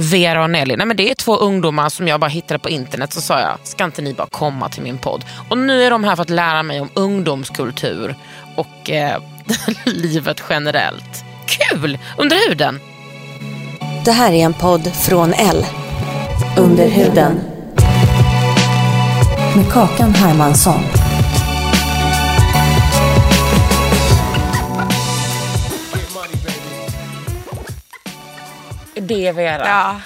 Vera och Nelly, nej men det är två ungdomar som jag bara hittade på internet. Så sa jag, ska inte ni bara komma till min podd? Och nu är de här för att lära mig om ungdomskultur och eh, livet generellt. Kul! Under huden. Det här är en podd från L. Under huden. Med Kakan Hermansson. Det är Vera. Ja.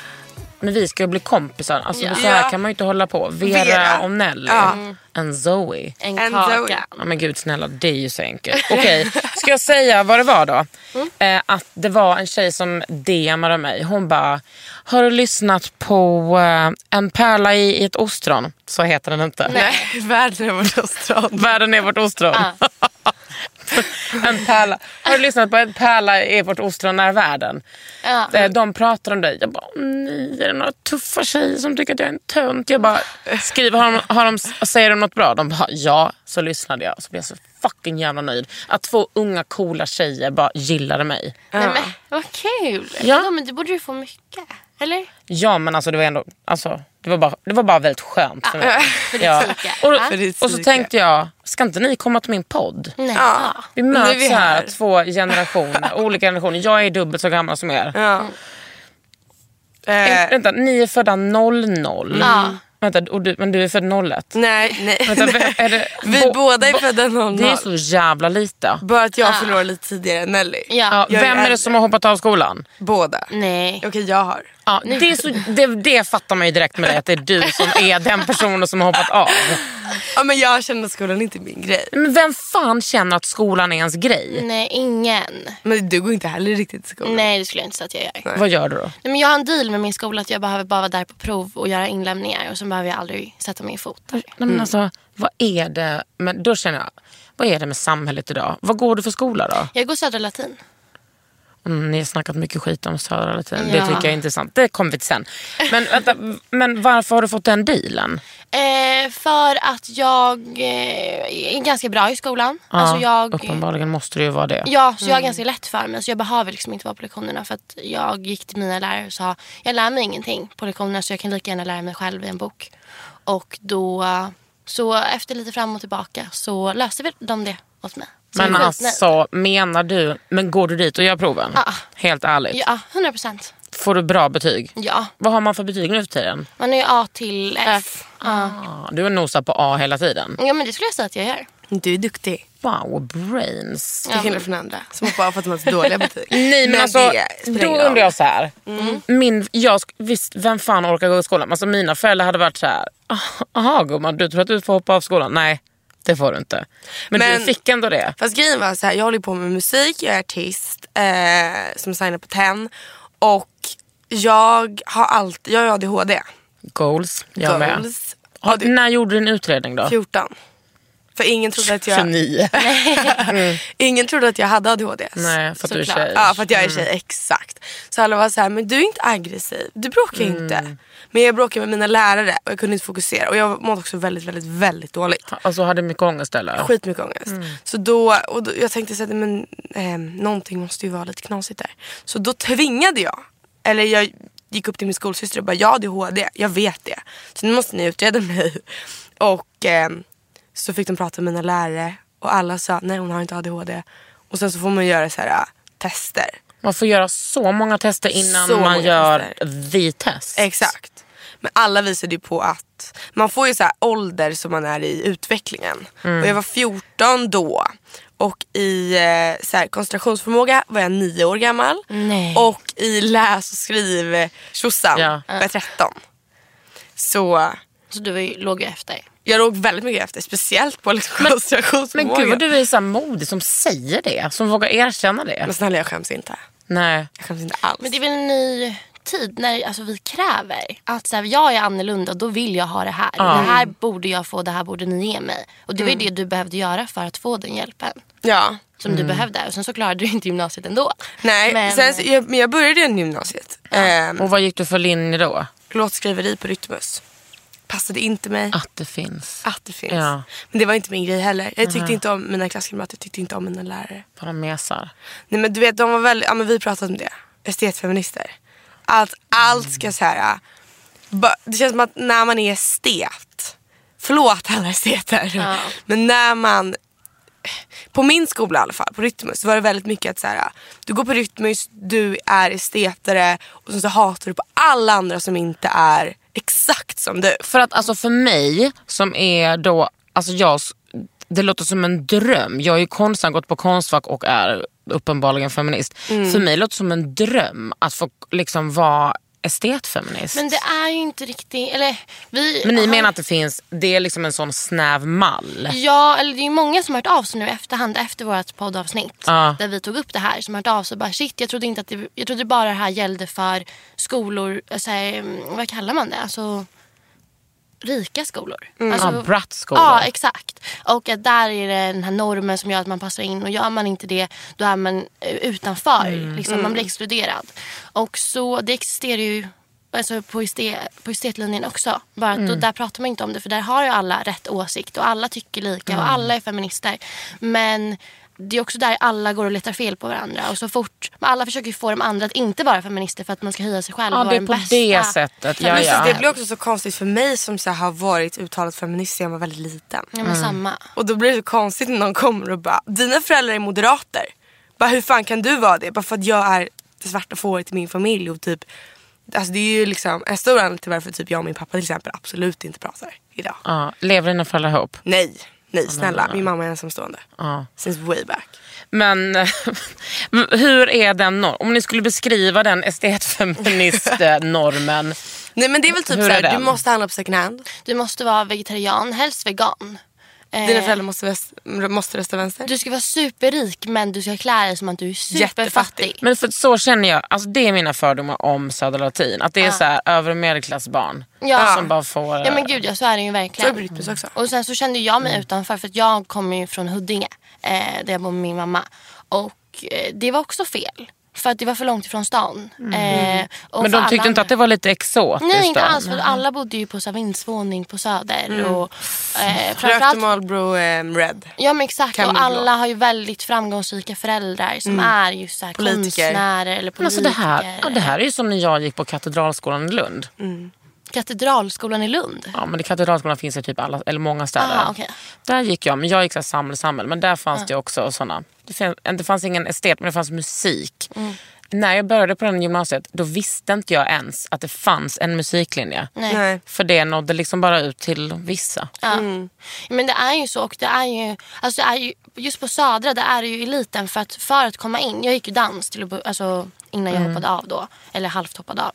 Men vi ska ju bli kompisar. Alltså, Ja. Så här kan man ju inte hålla på. Vera, Vera. och Nelly. Ja. En Zoe. En En kaka. Zoe. Ja, men gud snälla, det är ju så enkelt. Okej, ska jag säga vad det var då? Eh, att det var en tjej som DMade mig. Hon bara, har du lyssnat på eh, En pärla i, i ett ostron? Så heter den inte. Nej, världen är vårt ostron. Världen är vårt ostron. En pärla. Har du lyssnat på En pärla i vårt ostron är världen? Ja. Eh, De pratar om dig. Jag bara, "Åh, nej, är det några tuffa tjejer som tycker att jag är en tönt? Jag bara, skriver, har de, har de, säger de något bra? De bara, ja. Så lyssnade jag och så blev jag så fucking jävla nöjd. Att två unga coola tjejer bara gillade mig. Nej, men, vad kul. Ja. Ja. men du borde ju få mycket. Eller? Ja men alltså det var ändå, alltså, det var bara, det var bara väldigt skönt för mig. För Ja. Och, och så tänkte jag, ska inte ni komma till min podd? Nej. Ja. Vi möts vi här, här. två generationer, olika generationer. Jag är dubbelt så gammal som er. Ja. Eh, vänta, ni är födda 00. Ja. Vänta, och du, men du är född 01. nej, nej. Vänta, det, Vi bo- båda är bo- födda 00. Det är så jävla lite. Bara att jag förlorar lite tidigare än Nelly. Ja. Ja, Jag är vem är det som har hoppat av skolan? Båda. Nej. Okej, jag har. Ja, det, är så, det, det fattar man ju direkt med dig, att det är du som är den personen som har hoppat av. Ja, men jag känner att skolan inte är min grej. Men vem fan känner att skolan är ens grej? Nej, ingen. Men du går inte heller riktigt till skolan. Nej, det skulle jag inte säga att jag gör. Vad gör du då? Nej, men jag har en deal med min skola att jag behöver bara vara där på prov och göra inlämningar och så behöver jag aldrig sätta min fot där. Nej, men alltså, vad är det, men då känner jag, vad är det med samhället idag? Vad går du för skola då? Jag går Södra Latin. Mm, ni har snackat mycket skit om Södra Latin. Det Ja. tycker jag är intressant. Det kommer vi till sen. Men, vänta, men varför har du fått den dealen? Eh, för att jag eh, är ganska bra i skolan. Ja, alltså jag, Uppenbarligen måste det ju vara det. Ja, så jag har ganska lätt för mig. Så jag behöver liksom inte vara på lektionerna. För att jag gick till mina lärare och sa jag lär mig ingenting på lektionerna så jag kan lika gärna lära mig själv i en bok. Och då, så efter lite fram och tillbaka så löste vi de det åt mig. Så Men alltså, menar du, men går du dit och gör proven? Ja. Helt ärligt. Ja, 100 procent. Får du bra betyg? Ja, Vad har man för betyg nu för tiden? man är ju A till F. Ja. Ah, du har nosat på A hela tiden. ja, men det skulle jag säga att jag gör. Du är duktig. Wow, brains. Till skillnad från andra som har bara fått en massa dåliga betyg. Nej men, alltså, det spelar då undrar jag så här. Min, jag, visst, vem fan orkar gå i skolan? Alltså, mina föräldrar hade varit så här. Jaha gumman, du tror att du får hoppa av skolan? Nej, det får du inte. Men, Men- du fick ändå det. Fast grejen var så här, jag håller på med musik, jag är artist eh, som signar på TEN och jag har alltid, jag har ADHD. Goals, jag med. Goals. Har, ADHD. när gjorde du din utredning då? 14. För ingen trodde att jag, 29. ingen trodde att jag hade ADHD. Nej, för att du är Såklart. tjej. Ja för att jag är tjej, exakt. Så alla var så här, men du är inte aggressiv, du bråkar Mm. inte. Men jag bråkade med mina lärare och jag kunde inte fokusera och jag mådde också väldigt väldigt väldigt dåligt. Alltså hade mycket ångest eller? Skitmycket ångest. Så då, och då, jag tänkte så här, men eh, någonting måste ju vara lite knasigt där. Så då tvingade jag, eller jag gick upp till min skolsyster och bara, jag har ADHD, jag vet det. Så nu måste ni utreda mig. Och eh, så fick de prata med mina lärare och alla sa, nej hon har inte ADHD. Och sen så får man göra så här äh, tester. Man får göra så många tester innan Så man gör tester. the test. Exakt. Men alla visade ju på att man får ju så här ålder som man är i utvecklingen. Mm. Och jag var 14 då. Och i eh, så här, koncentrationsförmåga var jag 9 år gammal. Nej. Och i läs och skriv tjosan Ja. var jag 13. Så Så du var ju, låg ju efter. Jag låg väldigt mycket efter. Speciellt på liksom Men gud vad du är så modig som säger det. Som vågar erkänna det. Men snälla jag skäms inte. Nej. Jag skäms inte alls. Men det är väl en ny tid när alltså, vi kräver att så här, jag är annorlunda och då vill jag ha det här. Det här borde jag få, det här borde ni ge mig. Och det var ju det du behövde göra för att få den hjälpen. Ja. Som du behövde. Och sen så klarade du inte gymnasiet ändå. Nej, Men- sen, så- jag, men jag började i gymnasiet. Ehm, Och vad gick du för linje då? låtskriveri på Rytmus. Passade inte mig. Att det finns. Att det finns. Ja. Men det var inte min grej heller. Jag tyckte inte om mina klasskamrater, jag tyckte inte om mina lärare. Bara mesar. Nej men du vet, de var väldigt, ja men vi pratade om det. Estetfeminister. Att allt ska så här. ba- Det känns som att när man är estet, förlåt alla esteter, men när man på min skola i alla fall, på Rytmus, var det väldigt mycket att så här, du går på Rytmus, du är estetare och sen så hatar du på alla andra som inte är exakt som du. För att alltså för mig som är då, alltså jag, det låter som en dröm. Jag är ju konstant gått på Konstfack och är uppenbarligen feminist. Mm. För mig låter det som en dröm att få liksom vara estetfeminist. Men det är ju inte riktigt... Eller, vi Men ni har- menar att det finns, det är liksom en sån snäv mall? Ja, eller det är ju många som har hört av sig nu i efterhand efter vårt poddavsnitt. Ja. Där vi tog upp det här. Som har hört av sig och bara shit, jag trodde inte att det, jag trodde bara det här gällde för skolor, så här, mm, vad kallar man det? Alltså rika skolor. Alltså, Ja, brattskolor. Ja, exakt. Och att där är det den här normen som gör att man passar in. Och gör man inte det, då är man eh, utanför. Mm. Liksom, Man blir exkluderad. Och så det existerar ju alltså på, estet, på estetlinjen också. Bara att då, Mm. där pratar man inte om det. För där har ju alla rätt åsikt. Och alla tycker lika. Mm. Och alla är feminister. Men det är också där alla går och letar fel på varandra. Och så fort, men alla försöker få de andra att inte vara feminister för att man ska höja sig själv Ja, och det vara är den på bästa. det sättet. Ja, Men ja. Det blir också så konstigt för mig som så har varit uttalat feminist sedan jag var väldigt liten. Ja, men samma. Och då blir det så konstigt när någon kommer och bara, dina föräldrar är moderater. Bara, hur fan kan du vara det? Bara för att jag är det svarta fåret i min familj. Och typ, alltså det är ju liksom en stor anledning till varför typ jag och min pappa till exempel absolut inte pratar idag. Ja, lever dina föräldrar ihop? Nej, nej snälla. Min mamma är ensamstående. Ja. Since way back. Men hur är den norm? Om ni skulle beskriva den estetfeminist-normen. Nej men det är väl typ såhär, du måste handla på second hand. Du måste vara vegetarian, helst vegan. Eh, Dina föräldrar måste, väst, måste rösta vänster. Du ska vara superrik men du ska klä dig som att du är superfattig. Jättefattig. Men för så känner jag, alltså det är mina fördomar om Södra Latin. Att det är så här övre medelklassbarn Ja. som bara får... Ja men gud ja, så är det ju Så är verkligen. det på Rytmus också. Och sen så kände jag mig utanför för att jag kommer ju från Huddinge eh, där jag bor med min mamma. Och eh, det var också fel. För att det var för långt ifrån stan. Eh, och men de alla tyckte inte andra- att det var lite exotiskt Nej inte alls för alla bodde ju på så här vindsvåning på Söder. Och, eh, Rökte framförallt, Marlboro ehm, Red. ja men exakt Camel och alla har ju väldigt framgångsrika föräldrar som är just så här Politiker. konstnärer eller Men alltså politiker. det, här, ja, det här är ju som när jag gick på Katedralskolan i Lund. Katedralskolan i Lund. Ja, men i Katedralskolan finns det typ alla, eller många städer. Aha, okej. Där gick jag, men jag gick så här samhälle, samhälle. Men där fanns det också såna. Det, fanns, det fanns ingen estet, men det fanns musik. Mm. När jag började på den gymnasiet, då visste inte jag ens att det fanns en musiklinje. Nej. Nej. För det nådde liksom bara ut till vissa. Ja. Men det är ju så och det är ju, alltså det är ju, just på Södra där är det ju eliten för att, för att komma in. Jag gick ju dans till, alltså, innan jag hoppade av då. Eller halvt hoppade av.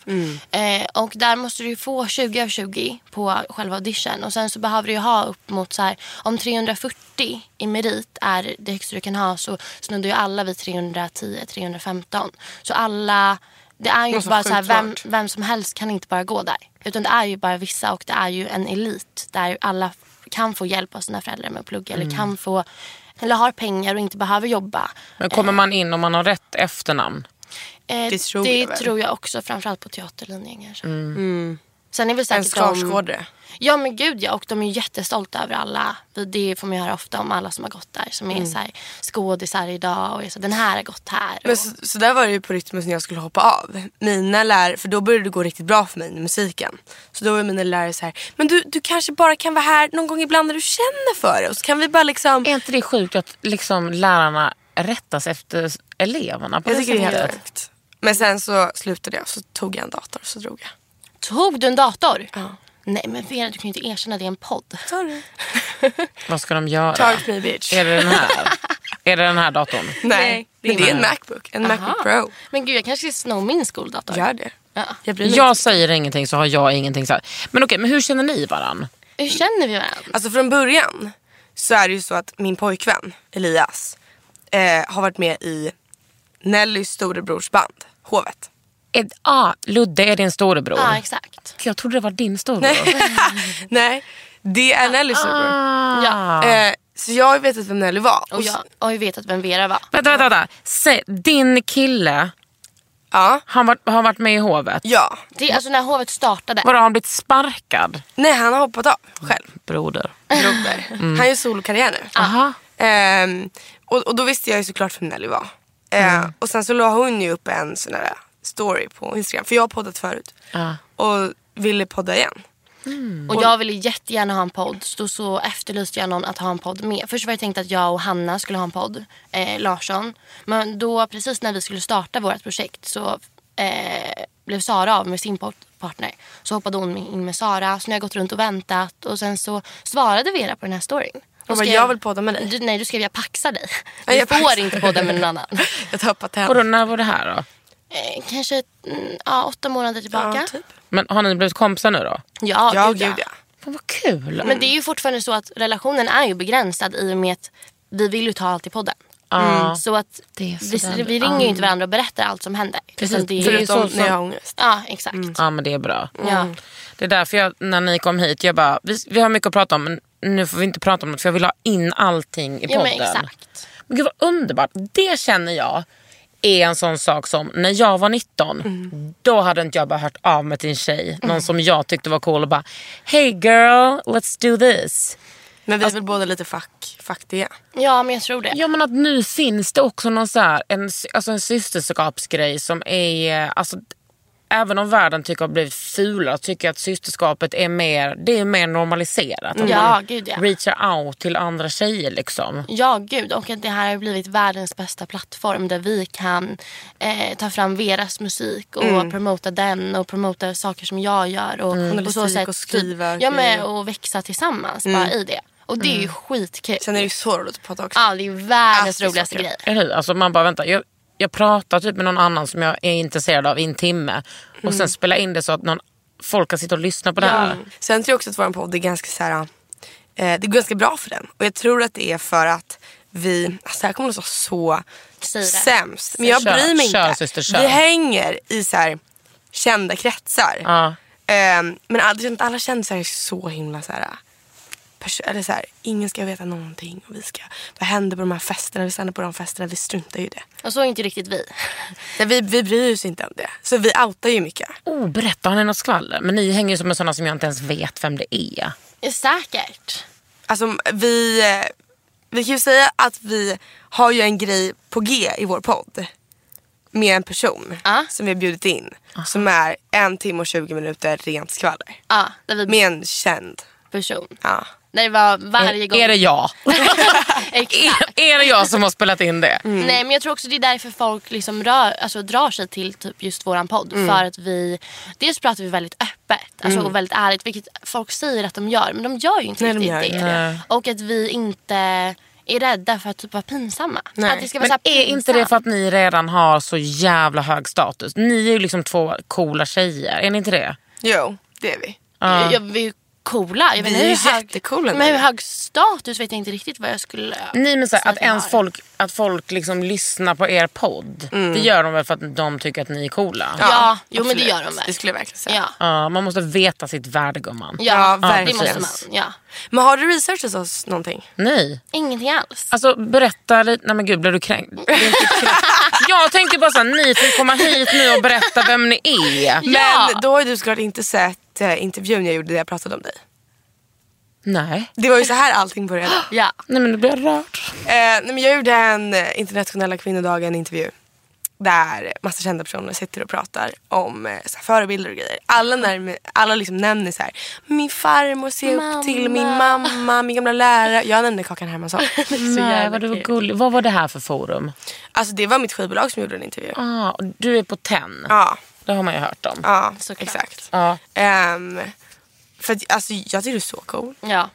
Eh, och där måste du få 20 av 20 på själva audition. Och sen så behöver du ha upp mot så här, om 340 i merit är det högsta du kan ha så snuddar ju alla vid 310-315. Så alla, det är ju inte bara så här, vem, vem som helst kan inte bara gå där. Utan det är ju bara vissa och det är ju en elit där alla kan få hjälp av sina föräldrar med att plugga eller kan få eller har pengar och inte behöver jobba. Men kommer man in om man har rätt efternamn? Eh, Det tror det jag tror jag också, framförallt på teaterlinjen kanske. Mm. Sen är väl En säkert de... Skarsgårdare. Ja men gud ja, och de är jättestolta över alla. Det får man ju höra ofta om alla som har gått där. Som är så här, skådisar idag och är så, den här har gått här. Men Och, så, så där var det ju på Rytmus när jag skulle hoppa av. Mina lärare, för då började det gå riktigt bra för mig med musiken. Så då var mina lärare så här, men du, du kanske bara kan vara här någon gång ibland när du känner för det. Och så kan vi bara liksom... Är inte det sjukt att liksom lärarna rättas efter eleverna på Jag det tycker det är sättet? helt sjukt. Men sen så slutade jag så tog jag en dator och så drog jag. Tog du en dator? Ja. Nej men Vera du kan ju inte erkänna det i en podd. Sorry. Vad ska de göra? Target me bitch. Är det den här? är det den här datorn? Nej, men det är en. Macbook. En Macbook Pro. Men gud jag kanske ska sno min skoldator. Gör det. Ja. Jag Jag säger ingenting så har jag ingenting sagt. Men okej, men hur känner ni varann? Hur känner vi varandra? Alltså från början så är det ju så att min pojkvän Elias eh, har varit med i Nellys storebrors band, Hovet. Är, ah, Ludde är din storebror. Ja exakt. Jag trodde det var din storebror. Nej, det är Nellys storebror. Ja. Eh, så jag har vetat vem Nelly var. Och jag har ju vetat vem Vera var. Vänta, vänta, vänta. Säg, din kille, Ja, han var, har varit med i hovet. ja. Det är alltså när hovet startade. Vadå, har han blivit sparkad? Nej, han har hoppat av själv. Broder. Broder. Han gör solokarriär nu. Aha. Ehm, och, och då visste jag ju såklart vem Nelly var. Eh, Och sen så la hon ju upp en sån här story på Instagram. För jag har poddat förut. Ja. Och ville podda igen. Och jag ville jättegärna ha en podd. Så, så efterlyste jag någon att ha en podd med. Först var det tänkt att jag och Hanna skulle ha en podd. Eh, Larsson. Men då precis när vi skulle starta vårt projekt så eh, blev Sara av med sin partner. Så hoppade hon in med Sara. Så nu har jag gått runt och väntat. Och sen så svarade Vera på den här storyn. Hon bara, jag vill podda med dig. Du, nej, du skrev jag paxar dig. Ja, Du jag får paxar. inte podda med någon annan. Jag tar patent. Vadå, när var det här då? Eh, kanske mm, ja, åtta månader tillbaka. Ja, typ. Men har ni blivit kompisar nu då? Ja, Ja, gud, gud ja. Fan, vad kul. Men det är ju fortfarande så att relationen är ju begränsad i och med att vi vill ju ta allt i podden. Ja. Så att Det är vi, vi ringer ju inte varandra och berättar allt som händer. Precis, det är, Förutom så- när jag så- har ångest. Ja, exakt. Ja men det är bra. Ja. Det är därför jag, när ni kom hit, jag bara, vi, vi har mycket att prata om men nu får vi inte prata om det för jag vill ha in allting i ja, podden. men exakt. Men gud vad underbart. Det känner jag är en sån sak som när jag var 19, Mm. då hade inte jag bara hört av mig till en tjej, någon som jag tyckte var cool och bara Hey girl, let's do this. Men vi är väl båda lite fack, faktiga. Ja, men jag tror det. Ja men att nu finns det också någon, så här, en, alltså en systerskapsgrej som är, alltså, även om världen tycker har blivit fulare tycker jag att systerskapet är mer, det är mer normaliserat. Att Ja, gud ja. reachar out till andra tjejer liksom. Ja, gud. Och att det här har blivit världens bästa plattform där vi kan eh, ta fram Veras musik och Mm. promota den och promota saker som jag gör. Och Mm. på så sätt och skriva Ja, men, och växa tillsammans bara i det. Och det är ju skitkul. Sen är det ju så roligt att podda också. Ja, det är världens Alltså, roligaste grej. Eller hur? Alltså man bara vänta, jag, jag pratar typ med någon annan som jag är intresserad av i en timme och Mm. sen spela in det så att någon, folk kan sitta och lyssna på det här. Sen tror jag också att vår podd är ganska så här, eh, det går ganska bra för den. Och jag tror att det är för att vi, alltså det här kommer att vara så sämst. Men jag Kör, bryr mig kör, inte. syster, kör. Vi hänger i så här, kända kretsar. Ja. Ehm, men alla, alla kändisar är så himla så här, eller så här, ingen ska veta någonting. Och vi ska, vad händer på de här festerna? Vi stannar på de festerna, vi struntar ju i det. Och så är inte riktigt vi. Nej, vi, vi bryr oss inte om det. Så vi outar ju mycket. Oh, berätta, har ni något skvaller? Men ni hänger ju som en sådana som jag inte ens vet vem det är. Säkert. Alltså vi, eh, vi kan ju säga att vi har ju en grej på G i vår podd. Med en person Ja. som vi har bjudit in. Som är en timme och 20 minuter rent skvaller. Där vi Med en känd. person. Ja. Det var varje Är, gång. är det jag? Exakt. är, är det jag som har spelat in det? Nej men jag tror också det är därför folk liksom rör, alltså, drar sig till typ just våran podd. För att vi, dels pratar vi väldigt öppet alltså, och väldigt ärligt. Vilket folk säger att de gör men de gör ju inte Nej, de riktigt gör det. det. Och att vi inte är rädda för att typ vara pinsamma. Nej. Att det ska vara Men är inte det för att ni redan har så jävla hög status? Ni är ju liksom två coola tjejer, är ni inte det? Jo, det är vi. Ja. Ja, vi coola. Jag vet Vi är hur hög- jättecoola Men hur hög status vet jag inte riktigt vad jag skulle Nej men så här, att ens folk, att folk liksom lyssnar på er podd. Det gör de väl för att de tycker att ni är coola? Ja. Ja, jo, men det gör de väl. Det skulle jag verkligen säga. Ja, man måste veta sitt värde gumman. ja, Ja, det måste man. Ja. Men har du researchat oss någonting? Nej. Ingenting alls. Alltså berätta lite, nej men gud blir du kränkt? Jag tänkte bara såhär, ni får komma hit nu och berätta vem ni är. Ja. Men då har du såklart inte sett intervjun jag gjorde där jag pratade om dig. Nej. Det var ju så här allting började. Ja. Nej men nu blir jag rörd. Eh, nej, men jag gjorde en internationella kvinnodagen intervju. där massa kända personer sitter och pratar om eh, så här, förebilder och grejer. Alla, när, alla liksom nämner så här, min farmor ser upp till min mamma, min gamla lärare. Jag nämnde Kakan Hermansson. Nej, vad, du var gullig. vad var det här för forum? Alltså det var mitt skivbolag som gjorde en intervju. Ah, och du är på TEN. Ja, Det har man ju hört om. ja Såklart. exakt. Ja. Ehm, för att, alltså, jag tycker du är så cool. Ja.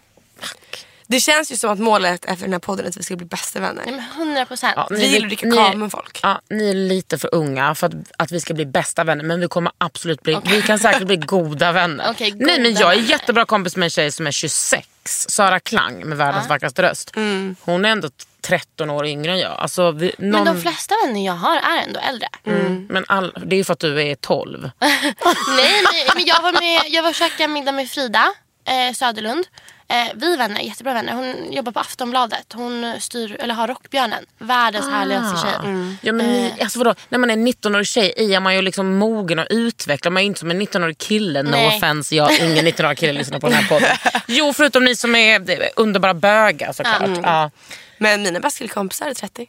Det känns ju som att målet efter den här podden är att vi ska bli bästa vänner. Nej, men 100 procent. Ja, vi gillar att dricka kava med folk. Ja, ni är lite för unga för att, att vi ska bli bästa vänner. Men vi kommer absolut bli, vi kan säkert bli goda vänner. Okej, Nej men goda jag är vänner. jättebra kompis med en tjej som är 26. Sara Klang med världens vackraste röst. Mm. Hon är ändå 13 år yngre än jag. Alltså, vi, någon, Men de flesta vänner jag har är ändå äldre. men all, det är ju för att du är 12. Nej, men, men jag var med, jag var och käkade middag med Frida eh, Söderlund. Eh, vi är vänner, jättebra vänner. Hon jobbar på Aftonbladet. Hon styr, eller har Rockbjörnen. Världens härligaste tjej. Ja, men ni, Eh. alltså vadå? När man är 19-årig tjej är man ju liksom mogen och utvecklad. Man är inte som en 19-årig kille. No Nej. offense, jag ingen 19-årig kille lyssnar på den här podden. Jo, förutom ni som är underbara bögar såklart. Mm. Ja, Men mina bästa killkompisar är 30.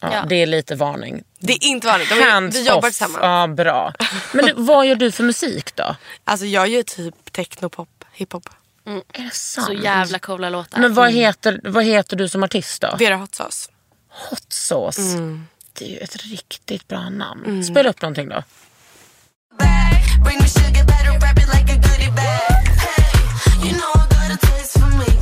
ja, Ja. Det är lite varning. Det är inte vanligt. De är, Hands vi jobbar off. tillsammans. Ja, bra. Men du, vad gör du för musik då? Alltså jag gör typ technopop, hiphop. Är det sant? Så jävla coola låtar. Men vad heter, vad heter du som artist då? Vera Hot Sauce. Hot Sauce. Mm. Det är ju ett riktigt bra namn. Spela upp någonting då. Bring me sugar, better wrap it like a goodie bag. Hey, you know I got a taste for me.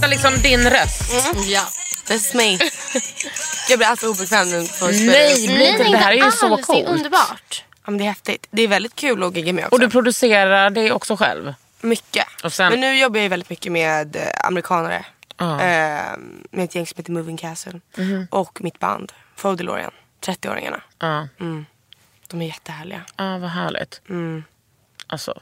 Detta liksom din röst? Ja. That's me. jag blir alltid obekväm nu för att spela Nej, inte det här är ju alls. så Det är coolt. underbart. Ja, men det är häftigt. Det är väldigt kul att gigga med också. Och du producerar det också själv? Mycket. Och sen- Men nu jobbar jag ju väldigt mycket med eh, amerikanare. Ja. Eh, med ett gäng som heter Moving Castle. Och mitt band, Faux DeLorean. 30-åringarna. Ja. De är jättehärliga. Ja, vad härligt. Mm. Alltså,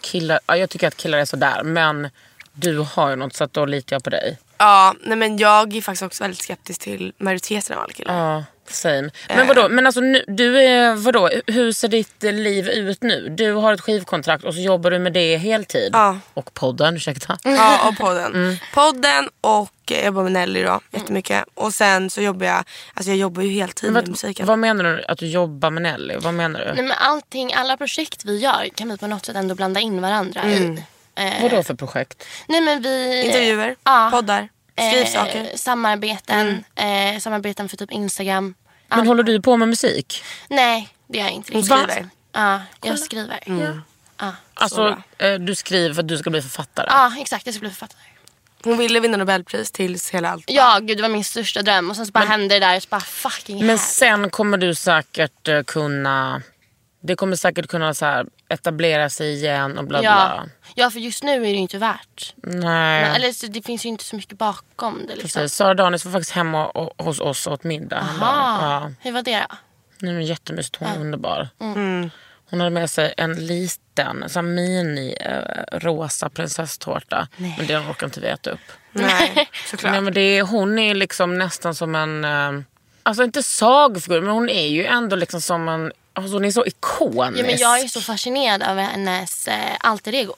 killar, ja, jag tycker att killar är sådär. Men du har ju något så att då litar jag på dig. Ja, nej men jag är faktiskt också väldigt skeptisk till majoriteten av alla killar. Ja, same. Men vadå, men alltså nu, du är, vadå, hur ser ditt eh, liv ut nu? Du har ett skivkontrakt och så jobbar du med det heltid. Ja. Och podden, ursäkta. Ja, och podden. Podden och eh, jag jobbar med Nelly då, jättemycket. Och sen så jobbar jag, alltså jag jobbar ju heltid med Vad, musiken. vad menar du att du jobbar med Nelly? Vad menar du? Nej, men allting, alla projekt vi gör kan vi på något sätt ändå blanda in varandra i. Eh, Vadå för projekt? nej, men vi, Intervjuer, Ja. poddar, skrivsaker. Eh, samarbeten, eh, samarbeten för typ Instagram. Men håller du på med musik? Nej, det gör jag inte Hon skriver. Ja, jag skriver. Ja. Alltså, eh, du skriver för att du ska bli författare? ja, exakt. Jag ska bli författare. Hon ville vinna Nobelpris tills hela allt. Ja, gud det var min största dröm. Och sen så bara hände det där och så bara fucking Men här. sen kommer du säkert eh, kunna... Det kommer säkert kunna så här, etablera sig igen och bla bla. Ja. ja, för just nu är det ju inte värt. Nej. Men, eller så, det finns ju inte så mycket bakom det. Liksom. Precis. Sara Danis var faktiskt hemma och, hos oss och åt middag. Ja. Hur var det då? Nej, men jättemysigt. Hon är underbar. Hon hade med sig en liten så här mini eh, rosa prinsesstårta. Men det orkar inte vi äta upp. Nej, såklart. Nej, men det är, hon är liksom nästan som en... Eh, alltså inte sagfigur, men hon är ju ändå liksom som en... Alltså hon är så ikonisk. Ja, men jag är så fascinerad av hennes eh, alter ego.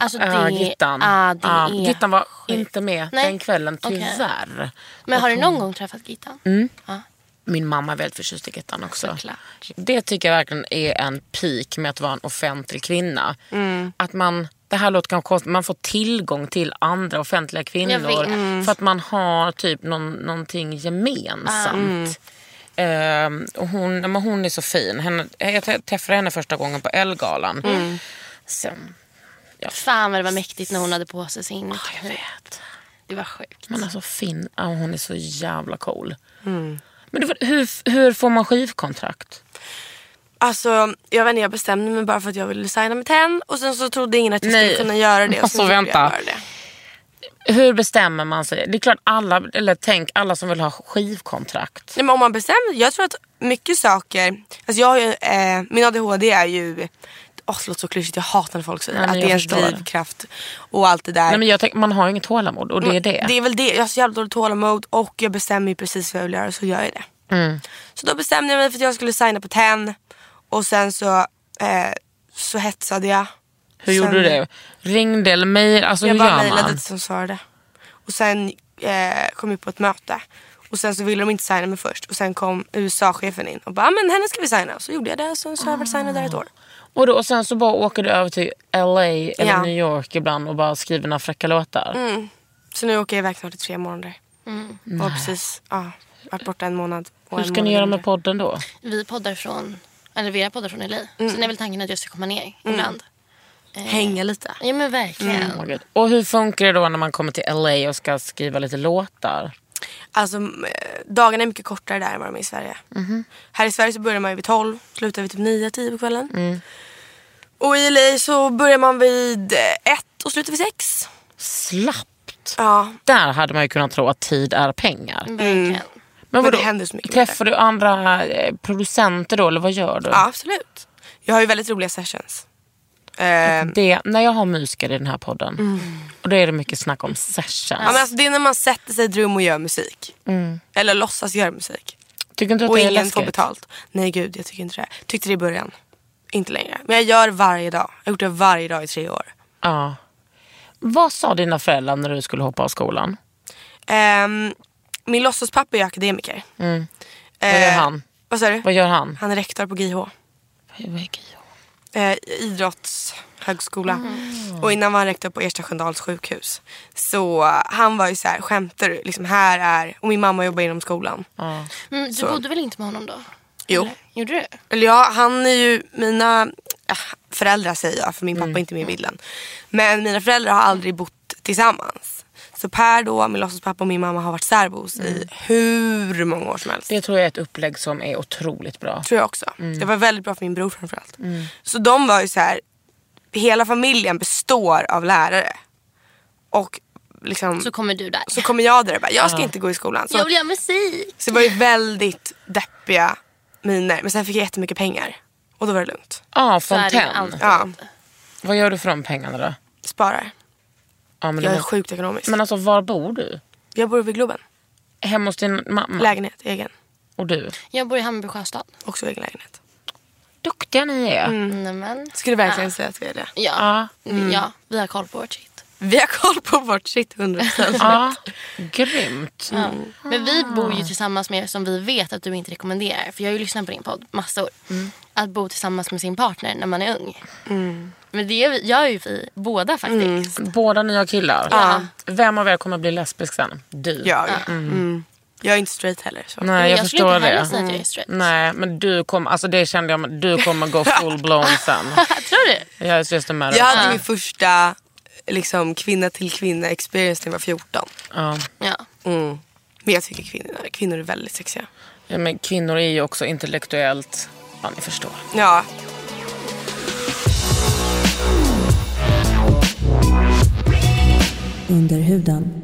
Alltså det, Ja, Gittan. Ja, det Ja, är Gittan var sjukt. inte med Nej. den kvällen, tyvärr. Men har du någon gång träffat Gittan? Ja. Min mamma är väldigt förtjust i Gittan också. Såklart. Det tycker jag verkligen är en peak med att vara en offentlig kvinna. Mm. Att man, det här låter kanske konstigt, man får tillgång till andra offentliga kvinnor. Mm. För att man har typ någon, någonting gemensamt. Ehm, och hon, men hon är så fin. Henne, jag träffade henne första gången på Elgalan. Mm. Sen, Fan vad det var mäktigt när hon hade på sig sin Ah, jag vet. Det var sjukt. Men alltså Finn, ja, hon är så jävla cool. Mm. Men var- hur, hur får man skivkontrakt? Alltså, jag vet inte, jag bestämde mig bara för att jag ville signa med TEN och sen så trodde ingen att jag Nej. skulle kunna göra det. och Alltså, sen gjorde vänta. Jag bara det. Hur bestämmer man sig? Det är klart alla, eller tänk alla som vill ha skivkontrakt. Nej, men om man bestämmer, jag tror att mycket saker, alltså jag har ju, eh, min ADHD är ju, åh det låter så klyschigt, jag hatar när folk säger Nej, men att det är ens drivkraft och allt det där. Nej, men jag tänk, man har ju inget tålamod och det är det. Det är väl det, jag har så jävla dåligt tålamod och jag bestämmer ju precis vad jag vill göra så gör jag det. Mm. Så då bestämde jag mig för att jag skulle signa på TEN och sen så, eh, så hetsade jag. Hur gjorde du det? Ringde eller mejl? Alltså Jag hur bara mejlade dit som svarade. Och sen eh, kom vi på ett möte. Och sen så ville de inte signa mig först. Och sen kom USA-chefen in och bara, "Ah, men henne ska vi signa. Så gjorde jag det. Så, så har jag varit signad där ett år. Och, då, och sen så bara åker du över till LA eller Ja. New York ibland och bara skriver några fräcka låtar. Mm. Så nu åker jag iväg snart i tre månader. Och precis, ja, varit borta en månad. Och Hur ska ni göra med podden då? Vi poddar från, eller vi är poddar från LA. Mm. Sen är väl tanken att jag ska komma ner ibland. Hänga lite. Ja men verkligen. Oh my God. och hur funkar det då när man kommer till LA och ska skriva lite låtar? Alltså eh, dagarna är mycket kortare där än vad de är i Sverige. Här i Sverige så börjar man ju vid 12, slutar vid typ 9, 10 på kvällen. Och i LA så börjar man vid 1 och slutar vid 6. Slappt. Ja, Där hade man ju kunnat tro att tid är pengar. verkligen. Men, Men vadå? det händer så mycket Träffar du andra eh, producenter då eller vad gör du? ja absolut. Jag har ju väldigt roliga sessions. Eh, Det, när jag har musiker i den här podden och då är det mycket snack om sessions. ja, men alltså, det är när man sätter sig i ett rum och gör musik. Eller låtsas göra musik. Tycker inte att Och det är ingen läskigt? får betalt. Nej gud, jag tycker inte det. Tyckte det i början. Inte längre. Men jag gör varje dag. Jag har gjort det varje dag i tre år. Ja. Vad sa dina föräldrar när du skulle hoppa av skolan? Ehm, min låtsaspappa är akademiker. Mm. Vad gör Eh, han? Vad sa du? Vad gör han? Han är rektor på GH. Vad är GH? Eh, idrottshögskola. Och innan var han rektor på Ersta Sköndals sjukhus. Så han var ju så här, skämtar du? Liksom här är, och min mamma jobbar inom skolan. Mm, du Så. bodde väl inte med honom då? Jo. Eller? Gjorde du? Eller ja, han är ju mina ja, föräldrar säger jag för min pappa är inte med i bilden. Men mina föräldrar har aldrig bott tillsammans. Så Per då, min låtsaspappa och min mamma har varit särbos i hur många år som helst. Det tror jag är ett upplägg som är otroligt bra. tror jag också. Det var väldigt bra för min bror framförallt. Så de var ju så här, hela familjen består av lärare. Och liksom, Så så, kommer du där. kommer jag där och bara, jag ska inte gå i skolan. Så, Jag vill göra musik. så det var ju väldigt deppiga miner. Men sen fick jag jättemycket pengar. Och då var det lugnt. Ja, Så Fontaine. alltid. Ja, Vad gör du för de pengarna då? sparar. Ja, men, Jag är måste... sjukt ekonomisk. men alltså var bor du? Jag bor vid Globen. Hemma hos din mamma? Lägenhet, egen. Och du? Jag bor i Hammarby sjöstad. Också egen lägenhet. Duktiga ni är. Nämen. Skulle verkligen säga att vi är det. Ja. Ja. ja, vi har koll på vårt shit. Vi har koll på vårt shit 100%. Ja, grymt. Ja. Men vi bor ju tillsammans med er som vi vet att du inte rekommenderar. För jag har ju lyssnat på din podd massor. Att bo tillsammans med sin partner när man är ung. Men det gör ju vi båda faktiskt. Båda ni har killar? Ja. Vem av er kommer bli lesbisk sen? Du? Jag. Mm. Jag är inte straight heller. Så. Nej, jag, jag skulle förstår inte heller det. säga att jag är straight. Nej, men du kommer, alltså det kände jag, du kommer gå full blown sen. Tror du? Jag är just matter Jag hade min första liksom, kvinna till kvinna experience när jag var 14. Ja. Ja. Mm. Men jag tycker kvinnor, kvinnor är väldigt sexiga. Ja, men kvinnor är ju också intellektuellt, ja ni förstår. Ja. Under huden.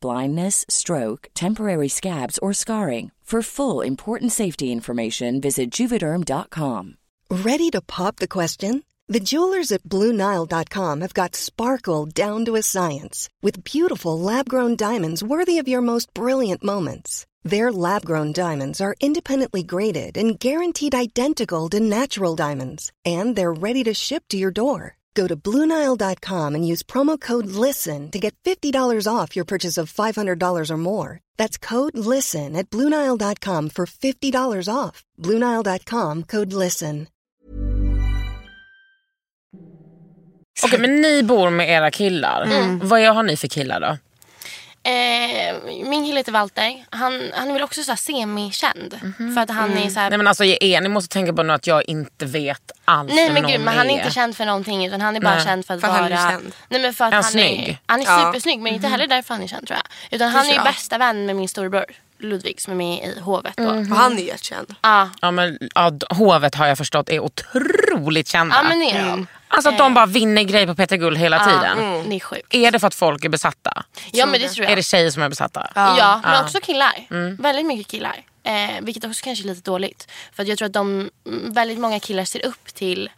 blindness, stroke, temporary scabs, or scarring. For full important safety information, visit juvederm.com. Ready to pop the question? The jewelers at BlueNile.com have got sparkle down to a science with beautiful lab grown diamonds worthy of your most brilliant moments. Their lab grown diamonds are independently graded and guaranteed identical to natural diamonds, and they're ready to ship to your door. Go to BlueNile.com and use promo code LISTEN to get $50 off your purchase of $500 or more. That's code LISTEN at BlueNile.com for $50 off. BlueNile.com code LISTEN. Okej men ni bor med era killar. Mm. Vad är- har ni för killar då? Eh, min kille heter Walter. Han, han är väl också så semi-känd. För att han är så här, Nej men alltså er, ni måste tänka på nu att jag inte vet alls Nej men gud, men han är är. inte känd för någonting utan han är bara Nej. känd för att För att han vara... är känd. Nej men för att Är han han snygg? är, han är Ja. supersnygg men inte heller därför han är känd tror jag. Utan han är ju bästa vän med min storebror Ludvig som är med i hovet då. Och han är jättekänd. Ja, Ja men ja, hovet har jag förstått är otroligt kända. ja men är de. Alltså att de bara vinner grejer på Peter Guld hela tiden. Ja, det är sjukt. Är det för att folk är besatta? Ja men det tror jag. Är det tjejer som är besatta? Ja, men också killar. Väldigt mycket killar. Eh, vilket också kanske är lite dåligt. För jag tror att de, mm, väldigt många killar ser upp till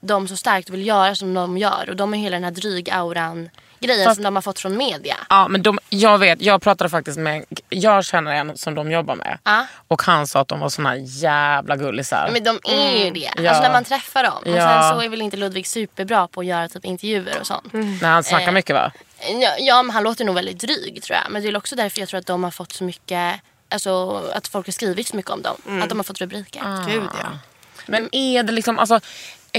de så starkt vill göra som de gör. Och de har hela den här dryg-auran grejen Fast- som de har fått från media. Ja men de, jag vet, jag pratade faktiskt med, jag känner en som de jobbar med. Ja. Och han sa att de var såna jävla gullisar. Men de är ju det. Ja. Alltså när man träffar dem. Och Ja. sen så är väl inte Ludvig superbra på att göra typ intervjuer och sånt. När han snackar Eh. mycket va? Ja, ja men han låter nog väldigt dryg tror jag. Men det är också därför jag tror att de har fått så mycket Alltså att folk har skrivit så mycket om dem. Att de har fått rubriker. Gud ja. Men är det liksom, alltså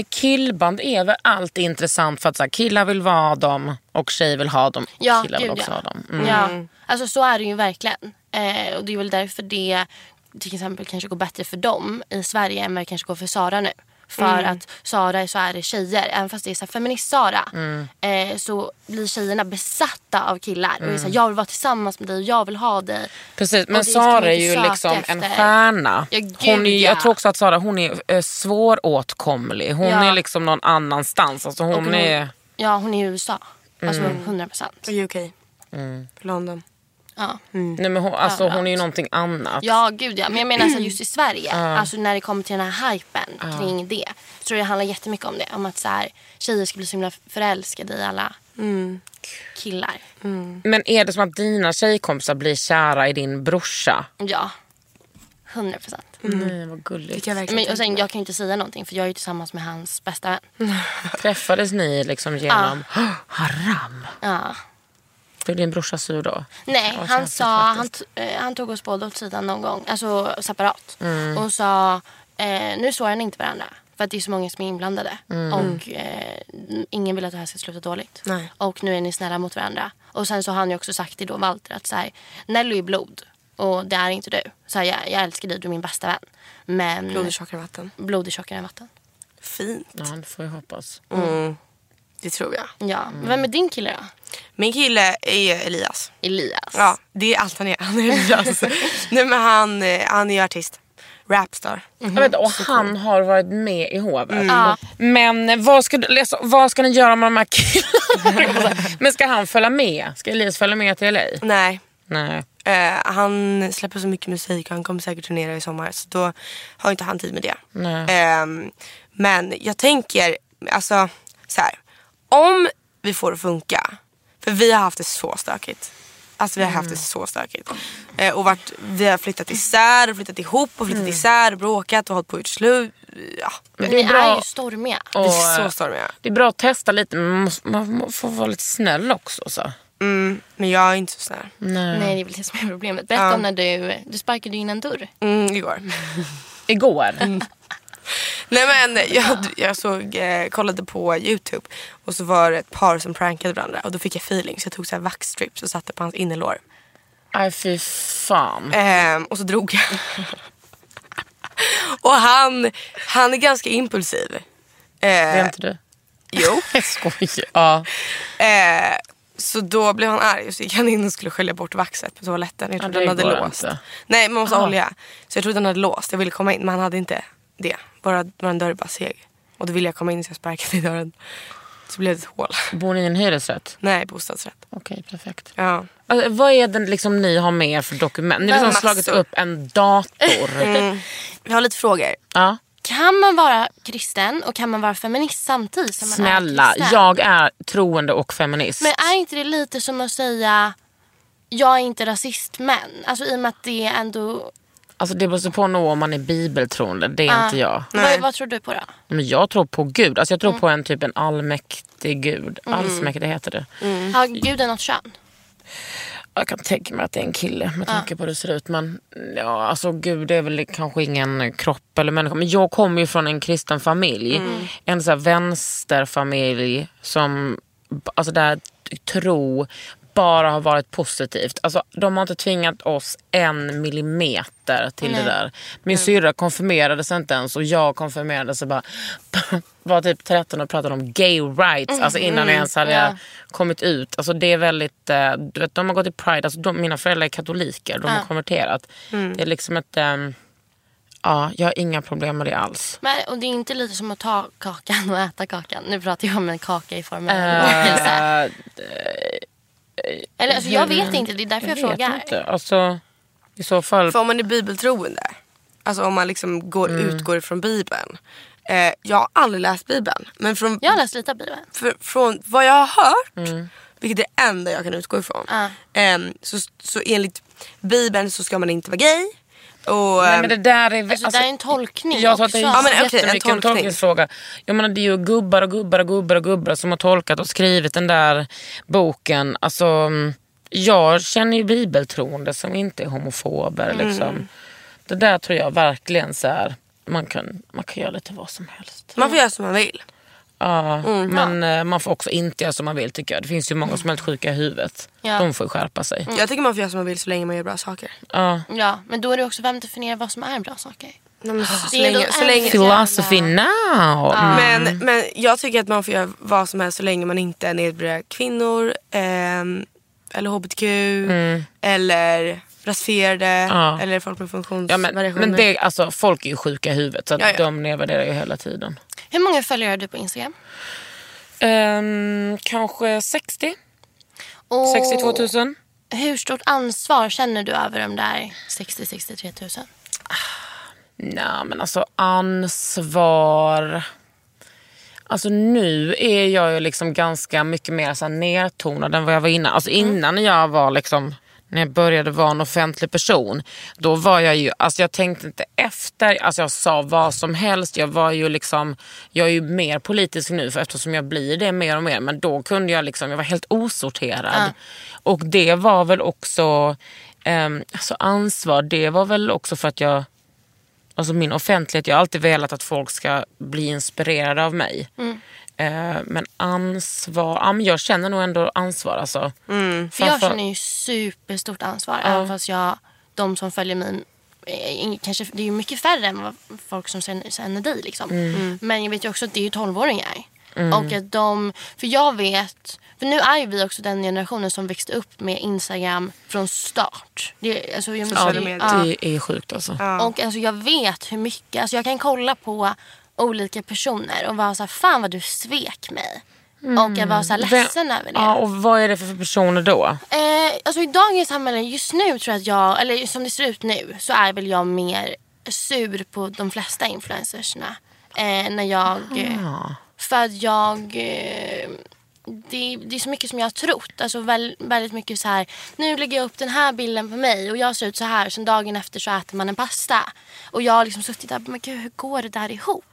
killband är väl alltid intressant för att så här, killar vill vara dem och tjejer vill ha dem. Ja, killar vill gud, också ja. ha dem. Mm. Ja, alltså så är det ju verkligen. Eh, och det är väl därför det till exempel kanske går bättre för dem i Sverige än vad det kanske går för Sara nu. För att Sara är så är det tjejer, även fast det är så här feminist-Sara. Eh, så blir tjejerna besatta av killar. Och är så här, jag vill vara tillsammans med dig och jag vill ha dig. Precis, men Sara är ju liksom en efter. stjärna. Ja, gud, hon är, ja. Jag tror också att Sara hon är eh, svåråtkomlig. Hon Ja. är liksom någon annanstans. Alltså hon, hon- är... Ja, hon är i USA. Alltså 100 procent. Och UK. London. Ja. Nej, men hon, alltså, hon är ju någonting annat. Ja, gud ja. Men jag menar så här, just i Sverige, alltså när det kommer till den här hypen kring det. Så tror jag det handlar jättemycket om det. Om att så här, tjejer ska bli så himla förälskade i alla killar. Men är det som att dina tjejkompisar blir kära i din brorsa? Ja, 100 procent. Nej vad gulligt. Fick jag Men, och sen, jag kan ju inte säga någonting för jag är ju tillsammans med hans bästa vän. Träffades ni liksom genom haram? Ja. Blev din brorsa sur då? Nej, han sa, han, eh, han tog oss båda åt sidan någon gång, alltså separat. Mm. Och sa, eh, nu sårar ni inte varandra. För att det är så många som är inblandade. Mm. Och eh, ingen vill att det här ska sluta dåligt. Nej. Och nu är ni snälla mot varandra. Och sen så har han ju också sagt till då Walter att så här, Nelly är blod. Och det är inte du. Så här, jag, jag älskar dig, du är min bästa vän. Men Blod är tjockare än vatten. blod är tjockare än vatten. Fint. Ja, det får jag hoppas. Det tror jag. Ja. Vem är din kille då? Min kille är Elias. Elias. Ja, det är allt han är. Han är Elias. Nej men han, eh, han är ju artist. Rapstar. Jag vet, och han har varit med i hovet. Ja. Men vad ska, du, läsa, vad ska ni göra med de här killarna? Men ska han följa med? Ska Elias följa med till LA? Nej. Nej. Eh, han släpper så mycket musik och han kommer säkert turnera i sommar. Så då har inte han tid med det. Nej. Ehm, men jag tänker, alltså så här. Om vi får det att funka. För vi har haft det så stökigt. Alltså vi har haft det så stökigt. Eh, och varit, vi har flyttat isär och flyttat ihop och flyttat isär och bråkat och hållit på att gjort slut. Ja, Ni Det är bra. är ju stormiga. vi Och, är så eh, stormiga. Det är bra att testa lite men man, måste, man får vara lite snäll också. Så. Mm, men jag är inte så snäll. Nej. Nej, det är väl det som är problemet. Berätta Ja. om när du, du sparkade in en dörr. Mm, igår. Igår. Nej men jag, jag såg, eh, kollade på youtube och så var det ett par som prankade varandra och då fick jag feeling så jag tog så här vaxstrips och satte på hans innerlår. Nej fy fan. Ehm, och så drog jag. och han, han är ganska impulsiv. Det är Eh, inte du? jo. Jag skojar. Ja. Eh, så då blev han arg och så gick han in och skulle skölja bort vaxet på toaletten. Jag Ja, trodde det den hade går låst. inte. Nej man måste ha Aha. olja. Så jag trodde den hade låst. Jag ville komma in men han hade inte det. Bara, bara en dörr är bara seg. Och då ville jag komma in så jag sparkade i dörren. Så blev det ett hål. Bor ni i en hyresrätt? Nej, bostadsrätt. Okej, perfekt. Ja. Alltså, vad är det liksom ni har med er för dokument? Ni har liksom Massor. slagit upp en dator. Vi har lite frågor. Ja. Kan man vara kristen och kan man vara feminist samtidigt som man Snälla, är kristen? jag är troende och feminist. Men är inte det lite som att säga jag är inte rasist men? Alltså i och med att det ändå Alltså det beror på nog om man är bibeltroende. Det är Ah. inte jag. Vad, vad tror du på då? Men jag tror på Gud. Alltså jag Mm. tror på en typ en allmäktig Gud. Allsmäktig heter det. Har guden något kön? Jag kan tänka mig att det är en kille med tanke på hur det ser ut. Men ja, alltså Gud är väl kanske ingen kropp eller människa. Men jag kommer ju från en kristen familj. En så här vänsterfamilj som, alltså där tro bara har varit positivt. Alltså, de har inte tvingat oss en millimeter till det där. Min syrra konfirmerades inte ens och jag konfirmerades och bara var typ 13 och pratade om gay rights. Alltså innan jag ens hade Ja. kommit ut. Alltså det är väldigt, eh, du vet, de har gått i Pride. Alltså de, mina föräldrar är katoliker. De har konverterat. Det är liksom ett... ehm, ja, jag har inga problem med det alls. Men, och det är inte lite som att ta kakan och äta kakan. Nu pratar jag om en kaka i form av en bakelse. Eh, Eller alltså, jag vet inte, det är därför jag, jag frågar. inte. Alltså, I så fall... För om man är bibeltroende, alltså om man liksom går, Mm. utgår från bibeln. Eh, jag har aldrig läst bibeln. Men från, Jag har läst lite av Bibeln. för, från vad jag har hört, Mm. vilket är det enda jag kan utgå ifrån. Ja. ehm, så, så enligt bibeln så ska man inte vara gay. Och, Nej, ehm, men det där är... Alltså, det är en tolkning Jag tror att också. det är Ja, men en jättemycket en tolkning. tolkningsfråga. Jag menar, det är ju gubbar och gubbar och gubbar och gubbar som har tolkat och skrivit den där boken. Alltså, mm, jag känner ju bibeltroende som inte är homofober. Mm. Liksom. Det där tror jag verkligen så här, man kan, man kan göra lite vad som helst. man får göra som man vill. Ja, Mm. men eh, man får också inte göra som man vill tycker jag. Det finns ju många som är helt sjuka i huvudet. Ja. De får skärpa sig. Jag tycker man får göra som man vill så länge man gör bra saker. Ja. Ja, men då är det också vem definierar vad som är bra saker. Nej, men så, så, länge, så länge, Philosophy now. Mm. men, men jag tycker att man får göra vad som helst så länge man inte nedbryter kvinnor, ehm, eller hbtq, eller rasifierade, Mm. Ja. eller folk med Ja, men, funktionsvariationer. men det, alltså, folk är ju sjuka i huvudet så att Ja, ja. de nedvärderar ju hela tiden. Hur många följare har du på Instagram? Ehm, kanske 60? Och 62 000? Hur stort ansvar känner du över de där 60-63 tusen? Nej men alltså ansvar. Alltså nu är jag ju liksom ganska mycket mer så här nertonad än vad jag var innan. Alltså innan jag var liksom när jag började vara en offentlig person, då var jag ju, alltså jag tänkte inte efter, alltså jag sa vad som helst. Jag var ju liksom, jag är ju mer politisk nu för eftersom jag blir det mer och mer. Men då kunde jag liksom, jag var helt osorterad. Och det var väl också, ehm, alltså ansvar, det var väl också för att jag Alltså min offentlighet, jag har alltid velat att folk ska bli inspirerade av mig. Eh, men ansvar, ja, men jag känner nog ändå ansvar. Alltså. För jag känner ju superstort ansvar. Även fast jag, de som följer mig, eh, kanske, det är ju mycket färre än vad folk som känner, dig. Liksom. Men jag vet ju också att det är ju 12-åringar. Och att de, för jag vet, för nu är ju vi också den generationen som växte upp med Instagram från start. Det, alltså, jag, Sociala det- medier. ja. Det är sjukt alltså. Och alltså, jag vet hur mycket, alltså, jag kan kolla på olika personer och vara så här, fan vad du svek mig. Och jag var så här ledsen över det. Ja, och vad är det för personer då? Eh, alltså I dagens samhälle, just nu tror jag att jag, eller som det ser ut nu, så är väl jag mer sur på de flesta influencersna. Eh, när jag, eh, för att jag, eh, det, det är så mycket som jag har trott. Alltså väl, väldigt mycket så här, nu lägger jag upp den här bilden på mig och jag ser ut så här. Sen dagen efter så äter man en pasta. Och jag har liksom suttit där, men gud hur går det där ihop?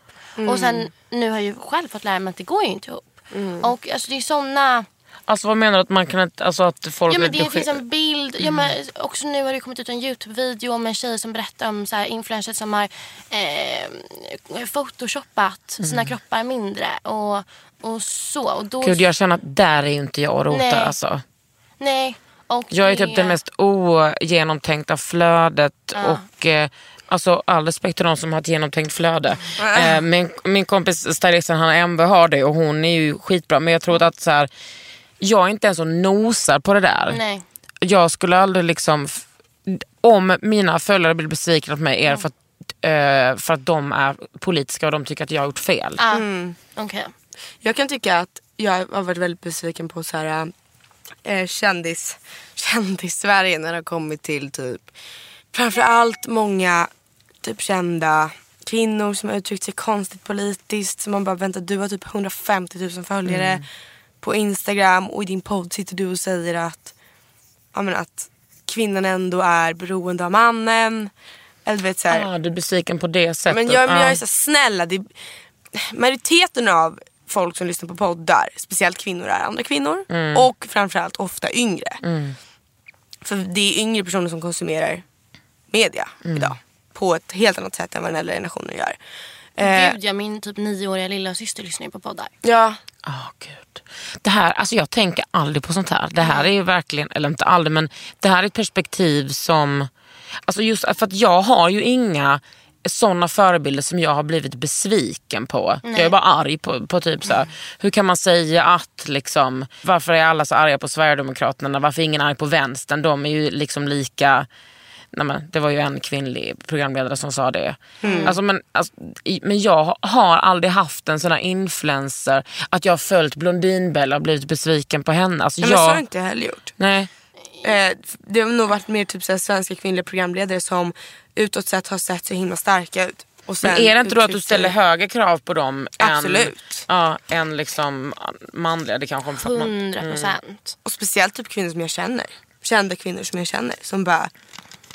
Och sen nu har jag ju själv fått lära mig att det går ju inte ihop. Och alltså det är såna Alltså vad menar du att man kan inte, alltså att folk Ja men det finns beske- en bild. Ja, men också nu har det kommit ut en Youtube-video om en tjej som berättar om så här influencers som har eh, photoshoppat sina kroppar mindre. Och, och så. Och då, Gud jag känner att där är ju inte jag och rotar Nej. alltså. Nej. Och Jag är det- typ det mest ogenomtänkta flödet och eh, Alltså all respekt till de som har ett genomtänkt flöde. Eh, min, min kompis stylisten Hanna Embe har det och hon är ju skitbra. Men jag tror att så här, jag är inte ens och nosar på det där. Nej. Jag skulle aldrig liksom, om mina följare blir besvikna på mig är det för att, eh, för att de är politiska och de tycker att jag har gjort fel. Ah, okej. Jag kan tycka att jag har varit väldigt besviken på så här, eh, kändis, kändis-Sverige när det har kommit till typ framförallt många typ kända kvinnor som har uttryckt sig konstigt politiskt. Så man bara vänta du har typ 150 000 följare på Instagram och i din podd sitter du och säger att, ja, men att kvinnan ändå är beroende av mannen. Eller du vet så här, Ah, du är besviken på det sättet. men jag, men jag Ah. är så snälla. Det, majoriteten av folk som lyssnar på poddar, speciellt kvinnor, är andra kvinnor. Mm. Och framförallt ofta yngre. För det är yngre personer som konsumerar media Mm. idag. På ett helt annat sätt än vad den äldre generationen gör. Eh, Gud ja, min typ nioåriga lilla syster lyssnar ju på poddar. ja, Ah, gud. Det här, alltså jag tänker aldrig på sånt här. Det här är ju verkligen, eller inte aldrig, men det här är ett perspektiv som... Alltså just för att jag har ju inga såna förebilder som jag har blivit besviken på. Jag är bara arg på, på typ så här, hur kan man säga att liksom, varför är alla så arga på Sverigedemokraterna, varför är ingen arg på vänstern? De är ju liksom lika Nej, men det var ju en kvinnlig programledare som sa det. Alltså, men, alltså, i, men jag har aldrig haft en sån här influencer att jag har följt Blondinbella och blivit besviken på henne. Alltså, ja men så har jag, jag inte heller gjort. nej. Eh, det har nog varit mer typ så här, svenska kvinnliga programledare som utåt sett har sett så himla starka ut. Och sen Men är det inte då att du ställer högre krav på dem Absolut. än, ja, än liksom manliga? Det kanske för att man- Hundra procent. Och speciellt typ kvinnor som jag känner. Kända kvinnor som jag känner. Som bara,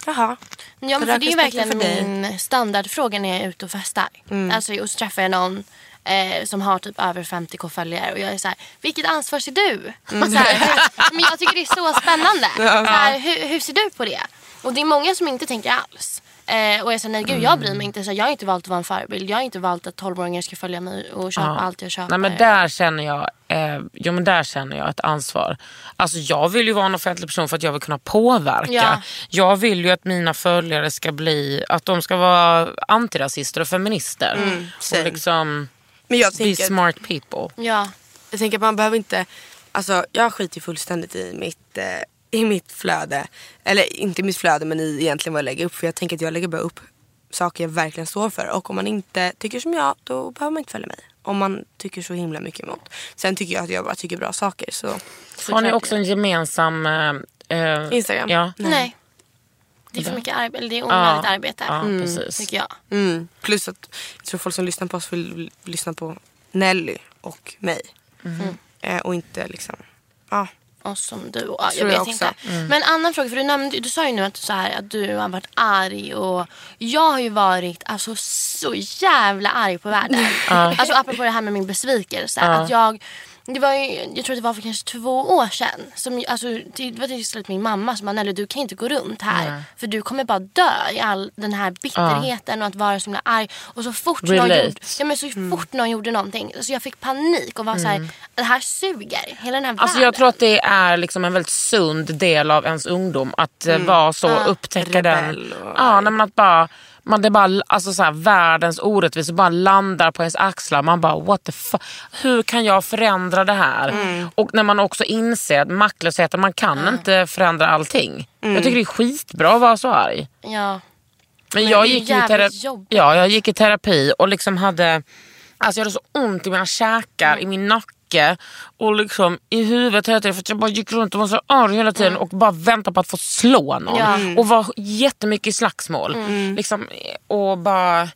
jaha. Ja, men för det är ju verkligen min standardfråga när jag är ute och festar. Alltså, och så träffar jag någon eh, som har typ över 50k följare och jag är så här, vilket ansvar ser du? Och så här, men jag tycker det är så spännande. Så här, hur, hur ser du på det? Och det är många som inte tänker alls. Eh, och jag säger nej gud jag bryr mig inte. Så jag har inte valt att vara en förebild. Jag har inte valt att 12-åringar ska följa mig och köpa Ja. allt jag köper. Nej, men där känner jag eh, jo, men där känner jag ett ansvar. Alltså, jag vill ju vara en offentlig person för att jag vill kunna påverka. Ja. Jag vill ju att mina följare ska bli att de ska vara antirasister och feminister. och same. liksom Men jag be tänker, smart people. Ja. jag tänker att man behöver inte, alltså jag skiter fullständigt i mitt, eh, i mitt flöde. Eller inte i mitt flöde men i egentligen vad jag lägger upp. För jag tänker att jag lägger bara upp saker jag verkligen står för. Och om man inte tycker som jag då behöver man inte följa mig. Om man tycker så himla mycket emot. Sen tycker jag att jag bara tycker bra saker. Så Har ni också en gemensam... Eh, eh, Instagram? Ja, Nej. Det är för mycket arbete. Det är onödigt Ja. arbete. ja precis. Tycker jag. Mm. Plus att jag tror folk som lyssnar på oss vill lyssna på Nelly och mig. Eh, och inte liksom, ja. Och som du. Ja, jag Tror vet jag också. inte. Men en annan fråga. För du, nämnde, du sa ju nu att, så här, att du har varit arg. Och jag har ju varit alltså, så jävla arg på världen. Alltså apropå det här med min besvikelse. Att jag, det var ju, jag tror att det var för kanske två år sedan. Som, alltså, det var till slut min mamma som sa Nelly du kan inte gå runt här. För du kommer bara dö i all den här bitterheten och att vara så himla arg. Och så fort, någon gjorde, ja, men så fort någon gjorde någonting. Så jag fick panik och var så här, det här suger. Hela den här Alltså världen. jag tror att det är liksom en väldigt sund del av ens ungdom att mm. vara så, upptäcka den. Rebell och Ja, men att bara, man, det är bara alltså så här, världens orättvisor bara landar på ens axlar. Man bara what the fuck, hur kan jag förändra det här? Och när man också inser att maktlösheten, man kan inte förändra allting. Jag tycker det är skitbra att vara så arg. Ja. Men, Men jag, gick i terapi, ja, jag gick i terapi och liksom hade, alltså jag hade så ont i mina käkar, Mm. i min nacke och liksom i huvudet hela tiden för att jag bara gick runt och var så arg hela tiden och bara väntade på att få slå någon. Mm. Ja. Och var jättemycket i slagsmål. Liksom, och bara... Nej,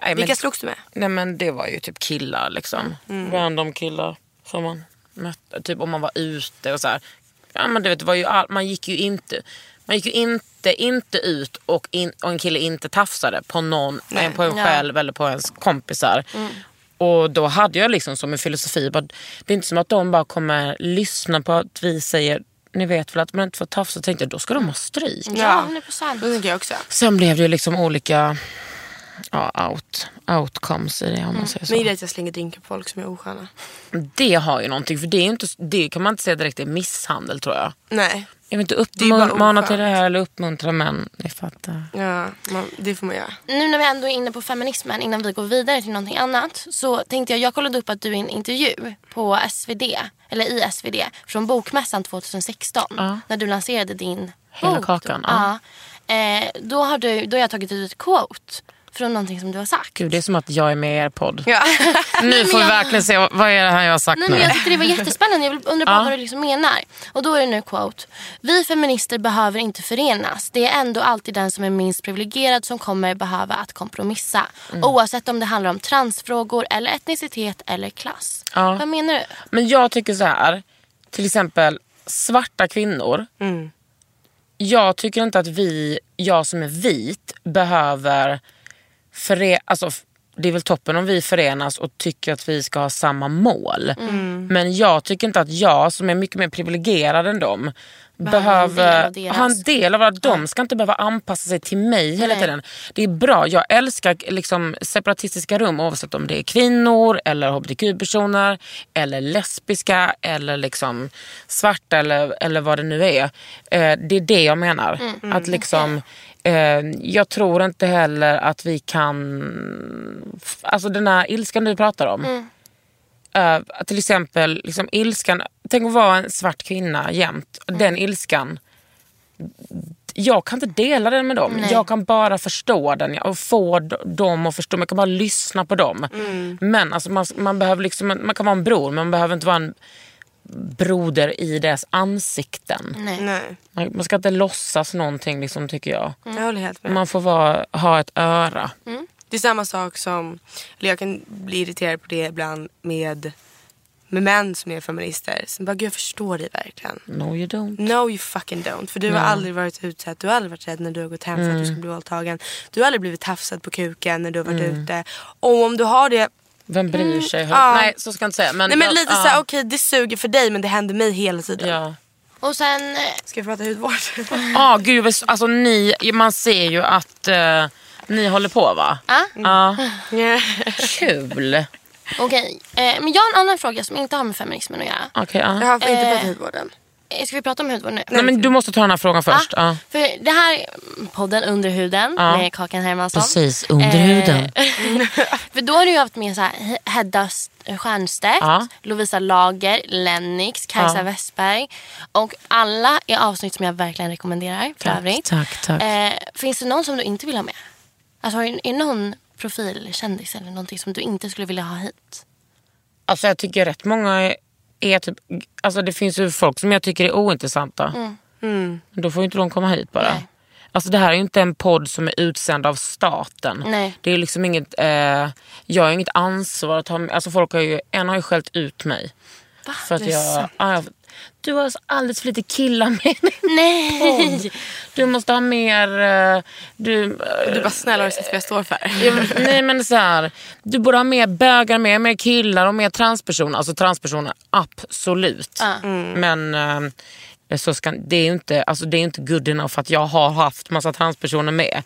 men, Vilka slogs du med? nej men det var ju typ killar liksom. Random killar som man mötte. Typ om man var ute och så här. Ja men du vet, det var ju all, man gick ju inte man gick ju inte, inte ut och, in, och en kille inte tafsade på någon, eh, på en Ja. själv eller på ens kompisar. Och då hade jag liksom som en filosofi, bara, det är inte som att de bara kommer lyssna på att vi säger ni vet väl att man inte får tafsa. Så tänkte jag, då ska de ha stryk. Ja, 100 procent. Det tänker jag också. Sen blev det ju liksom olika ja, out, outcomes i det om man säger så. Men det är att jag slänger drinkar på folk som är osköna. Det har ju någonting, för det, är inte, det kan man inte säga direkt är misshandel tror jag. Nej, Jag vill inte uppmana till det här eller uppmuntra män. Ni fattar. ja, man, det får man göra. Nu när vi ändå är inne på feminismen innan vi går vidare till någonting annat. Så tänkte jag, jag kollade upp att du är i en intervju på SvD, eller i SvD, från Bokmässan 2016. Ja. När du lanserade din Hela bok. kakan, Ja. Eh, då, har du, då har jag tagit ut ett quote från någonting som du har sagt. Gud, det är som att jag är med i er podd. Ja. Nu får vi verkligen se, vad är det här jag har sagt Nej, nu? men jag tyckte det var jättespännande. Jag undrar bara Ja. vad du liksom menar. Och då är det nu quote. Vi feminister behöver inte förenas. Det är ändå alltid den som är minst privilegierad som kommer behöva att kompromissa. Mm. Oavsett om det handlar om transfrågor eller etnicitet eller klass. Ja. Vad menar du? Men jag tycker så här, till exempel svarta kvinnor. jag tycker inte att vi, jag som är vit, behöver före, alltså, det är väl toppen om vi förenas och tycker att vi ska ha samma mål. Men jag tycker inte att jag som är mycket mer privilegierad än dem Behöver ha en del av att de ska inte behöva anpassa sig till mig hela tiden. Det är bra, jag älskar liksom separatistiska rum oavsett om det är kvinnor eller hbtq-personer eller lesbiska eller liksom svarta eller, eller vad det nu är. Eh, det är det jag menar. Mm. Att liksom, eh, jag tror inte heller att vi kan... Alltså den här ilskan du pratar om. Mm. Eh, till exempel liksom ilskan, tänk att vara en svart kvinna jämt. Mm. Den ilskan jag kan inte dela den med dem. Nej. Jag kan bara förstå den och få dem att förstå. Jag kan bara lyssna på dem. Mm. Men alltså, man, man, behöver liksom, man kan vara en bror men man behöver inte vara en broder i deras ansikten. Nej. Nej, Man, man ska inte låtsas någonting liksom, tycker jag. jag håller helt med. Man får vara, ha ett öra. Det är samma sak som, eller jag kan bli irriterad på det ibland med, med män som är feminister. Som bara, gud jag förstår dig verkligen. No you don't. No you fucking don't. För du har aldrig varit utsatt. Du har aldrig varit rädd när du har gått hem för att du ska bli våldtagen. Du har aldrig blivit tafsad på kuken när du har varit ute. Och om du har det. Vem bryr sig? ja. Nej så ska jag inte säga. Men, Nej men jag- lite ja. såhär, okej det suger för dig men det händer mig hela tiden. Ja. Och sen, eh, Ska jag prata hudvård? Ah, gud, alltså, ni, man ser ju att eh, ni håller på va? ah, Ja. Ja. Kul. okej. Eh, men jag har en annan fråga som inte har med feminismen att göra. Okej, ja. Jag har inte Eh. pratat hudvården. Eh, Ska vi prata om hudvård nu? Nej, men du måste ta den här frågan först. Ja. För det här är podden Under huden Ja. med Kakan Hermansson. Precis, under Eh, huden. För då har du ju haft med så här, Hedda St- Stiernstedt, Ja. Lovisa Lager, Lennix, Kajsa Ja. Westberg. Och alla är avsnitt som jag verkligen rekommenderar för Tack, övrigt. tack, tack. Eh, finns det någon som du inte vill ha med? Alltså är det någon profilkändis eller någonting som du inte skulle vilja ha hit? Alltså, jag tycker rätt många är, typ... Alltså, det finns ju folk som jag tycker är ointressanta. Då får ju inte de komma hit bara. Nej. Alltså det här är ju inte en podd som är utsänd av staten. Nej. Det är liksom inget, eh, jag har inget ansvar att ha alltså folk har ju, en har ju skällt ut mig. För att jag, ah, jag, du har så alldeles för lite killar med din Nej! podd. Du måste ha mer, eh, du, Du bara snälla har du sett vad jag står för? Nej men så här, du borde ha mer bögar med, mer killar och mer transpersoner. Alltså transpersoner, absolut. Ja. Men eh, så ska, det är ju inte, alltså, det är inte good enough att jag har haft massa transpersoner med.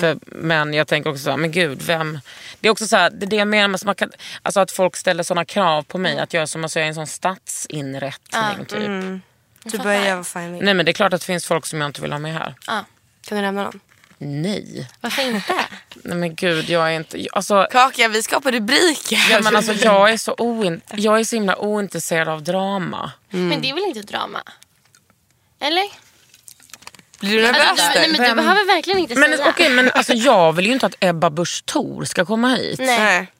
För, men jag tänker också så här, men gud vem... Det är också så här, det är det jag menar med att, man kan, alltså, att folk ställer såna krav på mig. Att jag som alltså, jag är en sån statsinrättning typ. Du börjar göra vad fan vill. Nej men det är klart att det finns folk som jag inte vill ha med här. Ja. Kan du nämna någon? Nej. Varför inte? Nej men gud jag är inte... Alltså, Kaka vi skapar rubriker. Ja, men alltså, jag, är så oin- jag är så himla ointresserad av drama. Men det är väl inte drama? Eller? Blir du nervös Alltså, du, nej, men du behöver verkligen inte Men säga. okej, men alltså, jag vill ju inte att Ebba Busch Thor ska komma hit. Nej. Nej.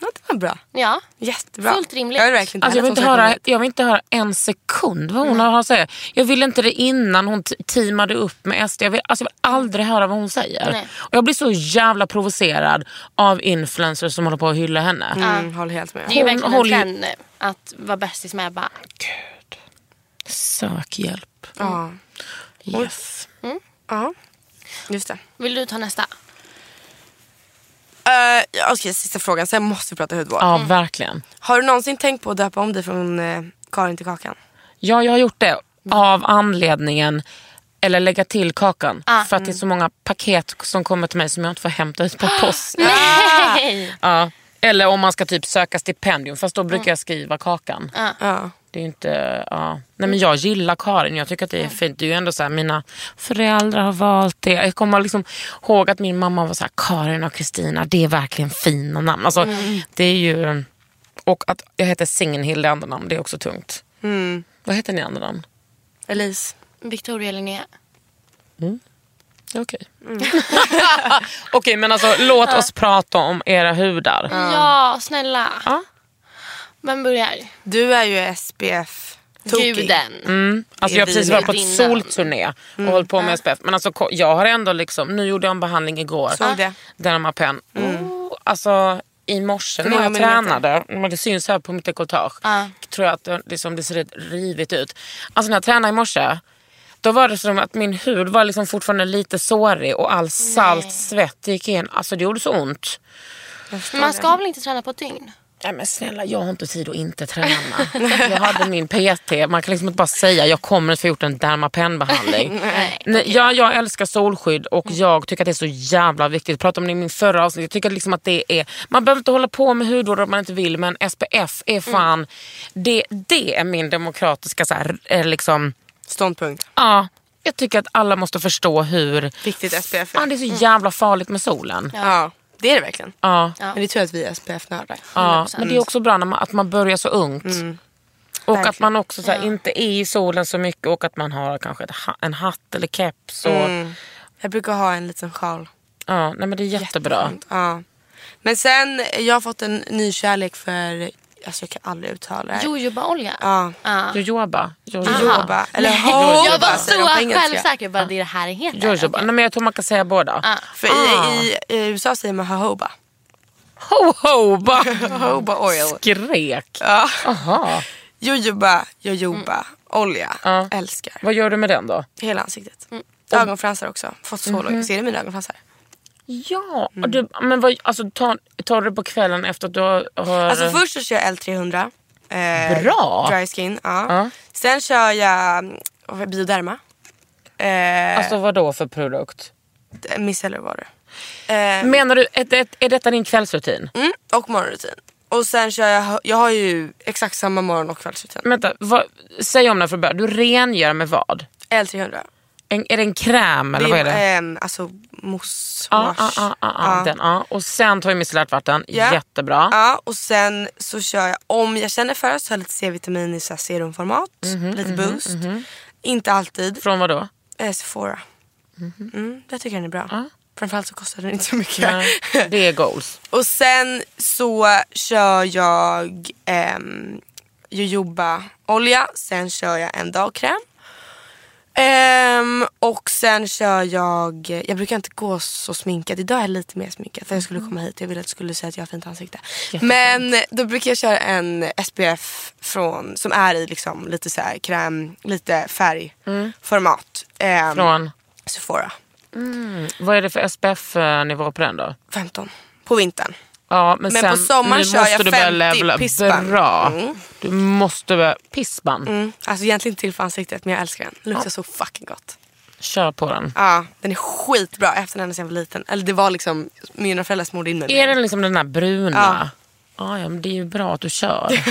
Ja, det var bra. Ja. Jättebra. Fullt rimligt. Jag vill verkligen Alltså, jag, vill inte höra, jag vill inte höra en sekund vad hon har att säga. Jag vill inte det innan hon teamade upp med SD. Jag vill, alltså, jag vill aldrig höra vad hon säger. Nej. Och jag blir så jävla provocerad av influencers som håller på att hylla henne. Mm, håller helt med. Det är ju Hon verkligen håller en trend. Att vara bästis med Ebba. Sök hjälp. Ja. Yes. Ja. Just det. Vill du ta nästa? Uh, Okej, sista frågan. Sen måste vi prata hudvård. Ja, verkligen. Har du någonsin tänkt på att döpa om dig från eh, Karin till Kakan? Ja, jag har gjort det av anledningen, eller lägga till kakan, Ah. för att det är så många paket som kommer till mig som jag inte får hämta ut på post. Nej! Ja. Eller om man ska typ söka stipendium, fast då brukar jag skriva kakan. Ja. Det är inte, ja. Nej men jag gillar Karin, jag tycker att det är fint. Det är ju ändå så här, mina föräldrar har valt det. Jag kommer liksom ihåg att min mamma var så här, Karin och Kristina, det är verkligen fina namn. Alltså, det är ju, och att jag heter Singenhild i andra namn, det är också tungt. Mm. Vad heter ni i andra namn? Elise. Victoria Linnea. Okej. Okej men alltså låt oss prata om era hudar. Ja, snälla. Ja. Vem börjar? Du är ju SPF. -tokig. Guden. Mm. Alltså Det jag har precis varit på ett solturné och hållit på med SPF. Men alltså jag har ändå liksom, nu gjorde jag en behandling igår. Såg det. Dermapen. Oh, alltså i morse när jag tränade, men det syns här på mitt dekolletage, Ja. tror jag att det, liksom, det ser rätt rivigt ut. Alltså när jag tränade i morse, Då var det som att min hud var liksom fortfarande lite sårig och all salt svett gick in. Alltså det gjorde så ont. Men man ska väl inte träna på ett dygn? Nej men snälla, jag har inte tid att inte träna. jag hade min PT, man kan liksom inte bara säga jag kommer att få gjort en Dermapen-behandling. Ja, jag älskar solskydd och jag tycker att det är så jävla viktigt. Jag pratade om det i min förra avsnitt. Jag tycker liksom att det är, man behöver inte hålla på med hudvård om man inte vill men SPF är fan, det, det är min demokratiska så här, eh, liksom, Ståndpunkt. ja. Jag tycker att alla måste förstå hur Viktigt SPF är. fan, det är så jävla farligt med solen. Ja. Ja, det är det verkligen. Ja. Men det är tur att vi är SPF-nördar. Men det är också bra när man, att man börjar så ungt. Och att Verkligen. man också så här, inte är i solen så mycket och att man har kanske en hatt eller keps. Och, Jag brukar ha en liten sjal. ja, nej, men det är jättebra. Ja. Men sen, jag har fått en ny kärlek för, alltså jag kan aldrig uttala det. Jojobaolja? Ja. Ja. Jojoba. Jojoba. Eller Nej, jojoba, jag var så självsäker bara det här heter. Jojoba. Nej, men jag tror man kan säga båda. Ja. För Ah. i, i, i USA säger man. Ho-hoba. Jojoba oil. Skrek. Ja. Aha. Jojoba, jojoba, olja. Ja. Älskar. Vad gör du med den då? Hela ansiktet. Ögonfransar också. Fått så långt. Ser du mina ögonfransar? Ja, och du, men vad, alltså, tar, tar du det på kvällen efter att du har... har Alltså först så kör jag L300. Eh, Bra. Dry skin. Ja. Ja. Sen kör jag mm, Bioderma. Eh, Alltså vad då för produkt? micellar water. Eh, Menar du, är, det, är detta din kvällsrutin? mm, och morgonrutin. Och sen kör jag, jag har ju exakt samma morgon och kvällsrutin. Vänta, vad, säg om det för början. Du rengör med vad? L300. En, är det en kräm eller vad är det? ehm, alltså mousse ja, ja, ja, Ja. den, ja. Och sen tar vi micellärt vatten. Ja. Jättebra. Ja, och sen så kör jag, om jag känner för det så har jag lite C-vitamin i så serumformat. Mhm, lite boost. Inte alltid. Från vad då? Eh, Sephora. Mm, jag tycker den är bra. Mhm. Ja. Framförallt så kostar den inte så mycket. Nej, det är goals. och sen så kör jag ehm, jojoba-olja. Sen kör jag en dagkräm. Ehm, och sen kör jag, jag brukar inte gå så sminkad. Idag är jag lite mer sminkad för jag skulle komma hit. Jag ville att du skulle säga att jag har fint ansikte. Men då brukar jag köra en SPF från, som är i liksom lite så här kräm, lite färgformat. Ehm, Från? Sephora. Vad är det för SPF-nivå på den då? 15. På vintern. Ja, men, Men sen, på sommaren kör jag du börja 50 levla. pissband. Bra. Mm. Du måste börja... Pissband. Mm. Alltså egentligen till för ansiktet men jag älskar den. Den luktar så fucking gott. Kör på den. Ja, den är skitbra. Jag haft den sedan jag var liten. Eller det var liksom, mina föräldrar smorde in mig med Är den. den liksom den här bruna? Ja. ja, men det är ju bra att du kör.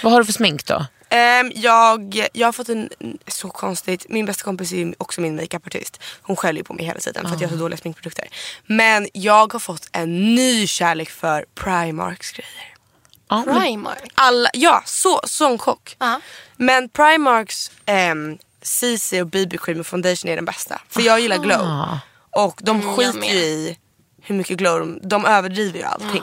Vad har du för smink då? Ehm, jag, jag har fått en, så konstigt, min bästa kompis är också min makeupartist. Hon skäller på mig hela tiden för att jag har så dåliga sminkprodukter. Men jag har fått en ny kärlek för Primarks grejer. Men, Primark. Alla, ja, så, sån chock. Ja. Men Primarks ehm, CC och BB cream och foundation är den bästa. För jag gillar glow. Och de Mm, skiter ju i hur mycket glow de, de överdriver ju allting.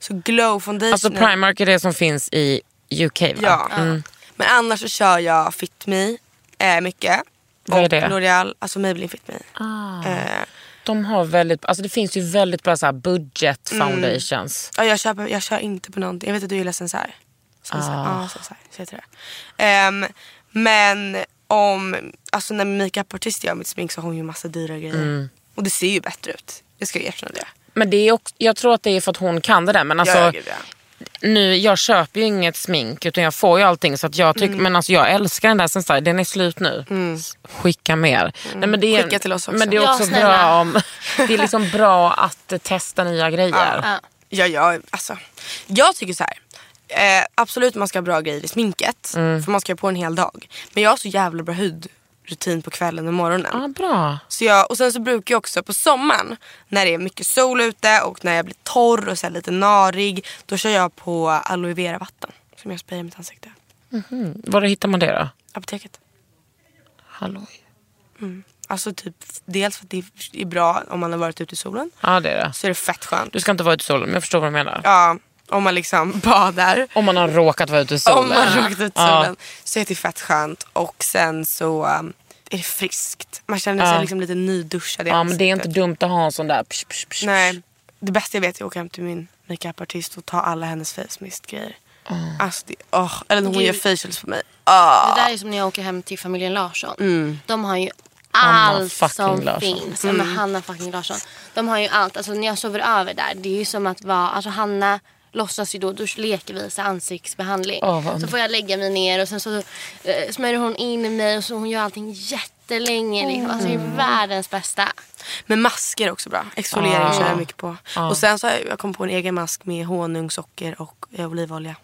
Så glow foundation. alltså Primark är det som finns i UK va? Ja. Mm. Men annars så kör jag Fit Me eh, mycket. Vad är och det? Ah. L'Oreal, alltså Maybelline Fit Me. Eh, De har väldigt, alltså det finns ju väldigt bra så här budget Mm. foundations. ja, jag, köper, jag kör inte på någonting. Jag vet att du gillar. Sensai. Ah. Ja, Sensai. Så heter det. Ehm, men om, alltså när min makeupartist gör mitt smink så har hon ju massa dyra grejer. Mm. Och det ser ju bättre ut. Det ska jag erkänna det. Men det är också, jag tror att det är för att hon kan det där. Men alltså, ja. Nu, jag köper ju inget smink utan jag får ju allting. Så att jag tycker, Mm. Men alltså, jag älskar den där Sensai, den är slut nu. Skicka mer. Nej, men det är, Skicka till oss också. Men det är Ja, också snälla. bra, om, det är liksom bra att testa nya grejer. Ja. Ja, ja, alltså, jag tycker så här. Eh, absolut man ska ha bra grejer i sminket. Mm. För man ska ha på en hel dag. Men jag har så jävla bra hudrutin på kvällen och morgonen. Ja, bra. Så jag, och sen så brukar jag också på sommaren när det är mycket sol ute och när jag blir torr och så lite narig. Då kör jag på aloe vera vatten som jag sprayar i mitt ansikte. Var hittar man det då? Apoteket. Halloj. Alltså typ dels för att det är bra om man har varit ute i solen. Ja det är det. Så är det fett skönt. Du ska inte vara ute i solen men jag förstår vad du menar. Ja, om man liksom badar. Om man har råkat vara ute i solen. Om man råkat ut i Ja. solen så är det fett skönt. Och sen så um, är det friskt. Man känner sig Ja. liksom lite nyduschad i Ja men det är inte dumt att ha en sån där... Psh, psh, psh, Nej, det bästa jag vet är att åka hem till min makeupartist och ta alla hennes face mist grejer. Alltså det, åh, eller när hon Gud. gör facials på mig. Ah. Det där är som när jag åker hem till familjen Larsson. Mm. De har ju allt som Larsson. finns. Ja, Mm. Hanna fucking Larsson. De har ju allt. Alltså när jag sover över där. Det är ju som att vara, alltså Hanna låtsas ju då, då leker vi så ansiktsbehandling. Vad så får jag lägga mig ner och sen så eh, smörjer hon in mig och så hon gör allting jättelänge. Liksom. Alltså det är världens bästa. Men masker är också bra. Exfoliering Ah. kör jag mycket på. Och sen så har jag, jag kommit på en egen mask med honung, socker och eh, olivolja.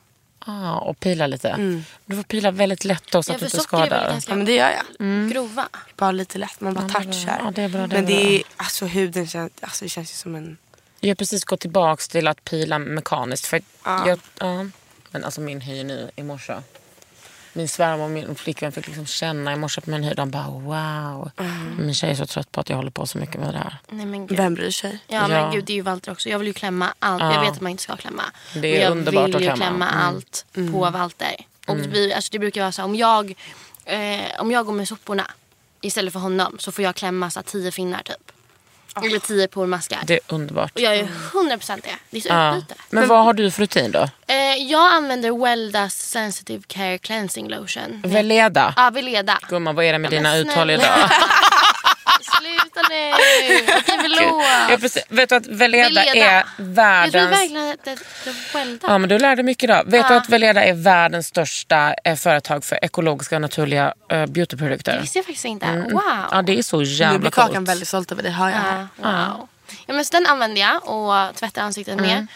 Ah, och pila lite. Du får pila väldigt lätt då så Ja, att du inte skadar. ganska Ja men det gör jag. grova. Bara lite lätt, man bara touchar. Ja, det är bra, det är men det bra. är, alltså huden känns, alltså, det känns ju som en... Jag har precis gått tillbaka till att pila mekaniskt. För jag, ja. Men alltså min hy nu i morse. Min svärmor och min flickvän fick liksom känna i morse på min hy. De bara wow. Min tjej är så trött på att jag håller på så mycket med det här. Nej men gud. Vem bryr sig? Ja, Ja. men gud det är ju Walter också. Jag vill ju klämma allt. Jag vet att man inte ska klämma. Det är Men jag underbart vill att ju klämma. klämma Mm. allt på Walter. Och det, blir, alltså, det brukar vara så om jag, eh, om jag går med soporna istället för honom så får jag klämma så här, tio finnar typ. Eller tio pormaskar. Det är underbart. Och jag är 100% det. Det är så Ja. utbyte. Men vad har du för rutin då? Eh, jag använder Weldas Sensitive Care Cleansing Lotion. Veleda. Ja, Veleda. Gumman vad är det med Ja, dina men uttal snälla. idag? Sluta nu! Okej, förlåt. Jag precis, vet du att Veleda, Veleda. är Jag världens... verkligen att det det Welda. Ja men du lärde mycket idag. Vet du att Veleda är världens största eh, företag för ekologiska och naturliga eh, beautyprodukter? Det visste jag faktiskt inte. Wow. Ja det är så Nu jävla blir Kakan coolt. väldigt stolt över dig, hör jag. Ja, wow. Ja, men så den använder jag och tvättar ansiktet Mm. med.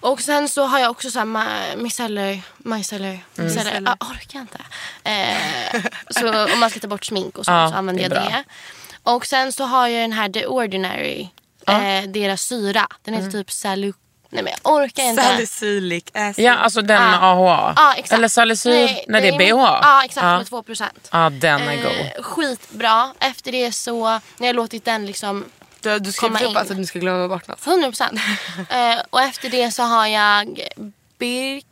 Och sen så har jag också så här micellar, micellar, Mm. micellar. Jag orkar inte. Eh, så om man ska ta bort smink och så, Ja, så använder det jag det. Och sen så har jag den här The Ordinary. Eh, deras syra. Den Mm. heter typ salu... Nej men jag orkar inte. Salicylic acid. Ja alltså den med Ah. AHA. Ja, exakt. Eller salicyl. Nej, Nej, det är BHA. Ja exakt Ja. med 2 procent. Ja den är god. Eh, skitbra. Efter det så, när jag låtit den liksom Du, du komma upp in. alltså att du ska glömma bort något. 100 procent. eh, och efter det så har jag Birk...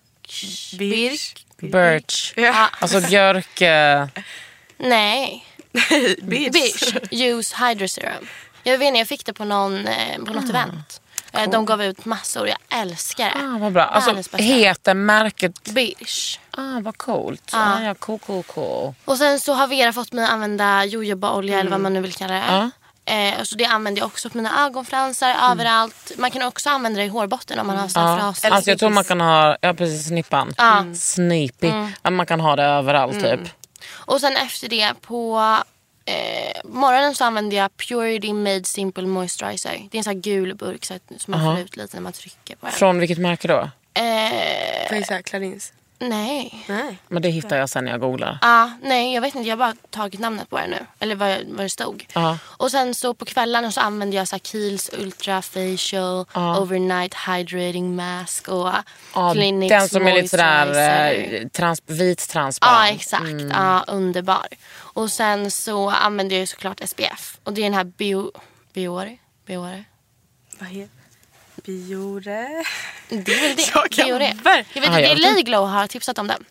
Birk? Birch. Ja. Alltså björk... eh, Nej. Bitch. Birch Juice Hydro Serum. Jag vet inte, jag fick det på, någon, eh, på något event. Eh, De gav ut massor. Jag älskar det. Ah, vad bra. Alltså heter märket... Birch. Ah, vad coolt. Ja. Ah, ja, cool, cool, cool. Och sen så har Vera fått mig att använda jojobaolja eller vad man nu vill kalla det. Ja. Eh, och så det använder jag också på mina ögonfransar överallt. Man kan också använda det i hårbotten om man har sån här Ja. frasig. Alltså jag tror man kan ha, ja precis snippan. Ja. Snippy. Ja, man kan ha det överallt typ. Och sen efter det på eh, morgonen så använder jag Purity Made Simple Moisturizer. Det är en sån här gul burk så att, som man får ut lite när man trycker på den. Från vilket märke då? Eh, Clarins? Nej. Nej. Men det hittar jag sen när jag googlar. Ah, nej, jag vet inte. Jag har bara tagit namnet på det nu. Eller vad, vad det stod. Ja. Och sen så på kvällarna så använder jag så här Kiehl's Ultra Facial, Overnight Hydrating Mask och Ja, Clinics den som är lite sådär eh, trans, vit Ja, transparent. exakt. Ja, underbar. Och sen så använder jag ju såklart SPF. Och det är den här Bio... Biore? Biore? Vad heter Biore? Det är väl det. Jag kan Biore. ver- Jag vet Ah, inte, det jag är tror- Layglow har tipsat om den.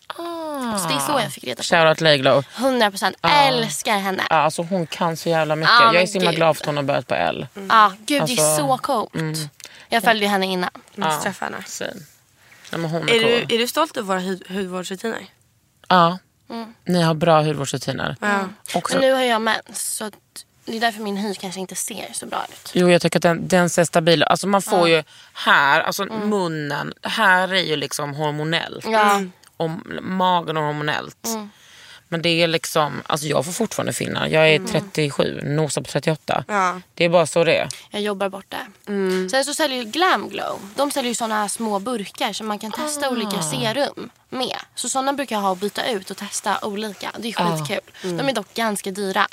Så det är så jag fick reda på. Shoutout Layglow. 100% älskar henne. Ja, alltså hon kan så jävla mycket. Ja, jag är men så himla glad för att hon har börjat på L. Ja, gud det är Alltså, så coolt. Jag följde henne innan. Måste träffa henne. Men hon är, Är du, cool. är du stolt över våra hud, hudvårdsrutiner? Ja. Ni har bra hudvårdsrutiner. Men Också. nu har jag mens så att det är därför min hy kanske inte ser så bra ut. Jo jag tycker att den, den ser stabil ut. Alltså man får ju här, alltså munnen, här är ju liksom hormonellt. Ja. Och magen är hormonellt. Men det är liksom, alltså jag får fortfarande finnar. Jag är 37, nosar på 38. Ja. Det är bara så det är. Jag jobbar bort det. Sen så säljer ju Glam Glow. De säljer ju såna här små burkar som man kan testa olika serum med. Så såna brukar jag ha och byta ut och testa olika. Det är skitkul. De är dock ganska dyra.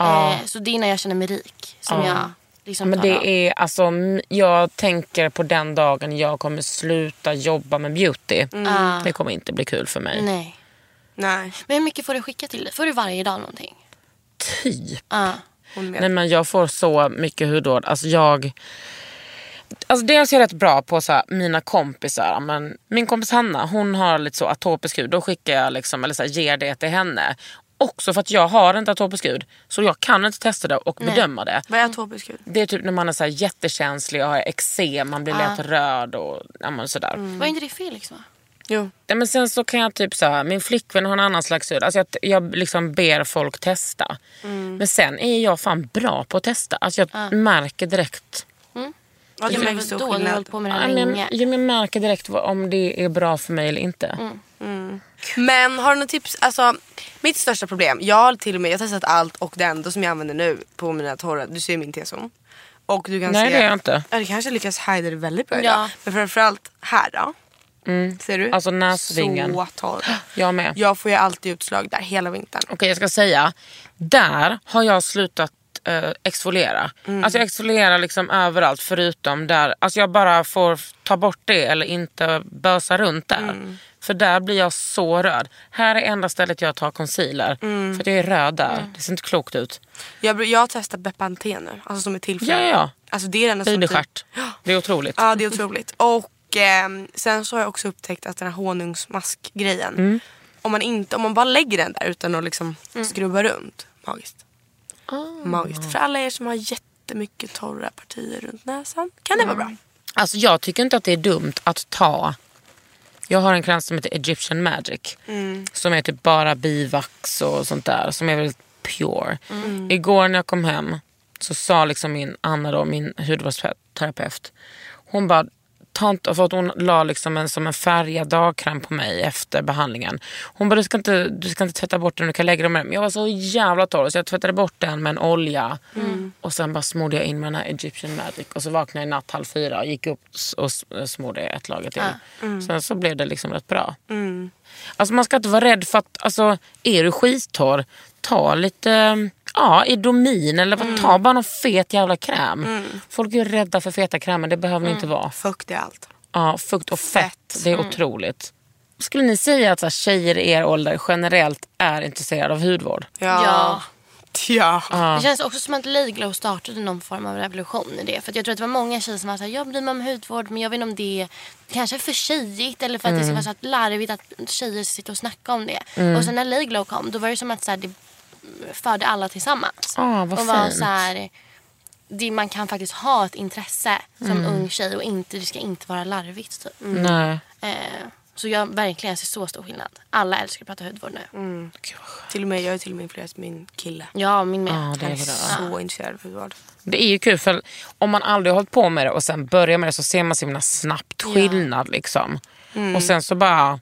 Eh, så det är när jag känner mig rik som jag liksom Men av. det är alltså, jag tänker på den dagen jag kommer sluta jobba med beauty. Det kommer inte bli kul för mig. Nej. Nej. Men hur mycket får du skicka till dig? Får du varje dag någonting? Typ. Med. Nej men jag får så mycket hudvård. Alltså jag... Alltså dels är jag rätt bra på så här, mina kompisar. Men min kompis Hanna hon har lite så atopisk hud. Då skickar jag liksom, eller så här, ger det till henne. Också för att jag har inte atopisk hud. Så jag kan inte testa det och bedöma det. Vad är atopisk hud? Det är typ när man är så här jättekänslig och har eksem, man blir lätt röd och ja, men sådär. Var inte det Felix va? Jo. Ja, men sen så kan jag typ så här, min flickvän har en annan slags hud. Alltså jag, jag liksom ber folk testa. Mm. Men sen är jag fan bra på att testa. Alltså jag märker direkt. Ja, men märks stor då har du på med det här länge. ja, men jag märker direkt om det är bra för mig eller inte. Men har du något tips? Alltså, mitt största problem, jag har till och med jag har testat allt och det enda som jag använder nu på mina torra, du ser min T-zon. Och du kan Nej, se, det är jag inte. Ja, det kanske lyckas hida det väldigt bra Ja. idag. Men framförallt här då. Ser du? Alltså näsvingen. Så torr. Jag med. Jag får ju alltid utslag där hela vintern. Okej jag ska säga, där har jag slutat eh, exfoliera. Mm. Alltså jag exfolierar liksom överallt förutom där. Alltså jag bara får ta bort det eller inte bösa runt där. Mm. För där blir jag så röd. Här är enda stället jag tar concealer. Mm. För att jag är röd där. Det ser inte klokt ut. Jag, jag har testat Bepanten nu, alltså som är till för Ja, ja. Alltså det är den som Bidestjärt. Det är otroligt. Ja det är otroligt. Och ehm, sen så har jag också upptäckt att den här honungsmaskgrejen. Mm. Om, man inte, om man bara lägger den där utan att liksom skrubba runt. Magiskt. Ah. Magiskt. För alla er som har jättemycket torra partier runt näsan kan det vara bra. Alltså jag tycker inte att det är dumt att ta... Jag har en kräm som heter Egyptian Magic. Som är typ bara bivax och sånt där. Som är väldigt pure. Igår när jag kom hem så sa liksom min Anna, då, min hudvårdsterapeut. Hon bara, ta inte, för att hon la liksom en, som en färgad dagkräm på mig efter behandlingen. Hon bara, du ska inte, du ska inte tvätta bort den, du kan lägga den med den. Jag var så jävla torr så jag tvättade bort den med en olja. Och sen bara smorde jag in med den här Egyptian Magic. Och så vaknade jag i natt halv fyra, gick upp och smorde ett lager till. Sen så blev det liksom rätt bra. Alltså man ska inte vara rädd för att, alltså är du skittorr, ta lite ja, Idomin eller vad, ta bara någon fet jävla kräm. Folk är ju rädda för feta krämer, det behöver ni inte vara. Fukt är allt. Ja, fukt och fett, det är otroligt. Skulle ni säga att så här, tjejer i er ålder generellt är intresserade av hudvård? Ja. Ja. Det känns också som att Layglow startade någon form av revolution i det. För att jag tror att det var många tjejer som var såhär, jag bryr mig om hudvård men jag vet inte om det kanske är för tjejigt eller för att det ska vara så att larvigt att tjejer sitter och snackar om det. Och sen när Layglow kom då var det som att så här, det förde alla tillsammans. Ah, vad och var fint. så här, det, man kan faktiskt ha ett intresse som ung tjej och inte, det ska inte vara larvigt. Typ. Nej. Eh, så jag verkligen ser så stor skillnad. Alla älskar att prata hudvård nu. Skönt. Till och med, jag är till och med influerad min kille. Ja, min med. Ja, det är Han är bra. så intresserad av hudvård. Det är ju kul för om man aldrig har hållit på med det och sen börjar med det så ser man så himla snabbt skillnad. Liksom. Och sen så bara,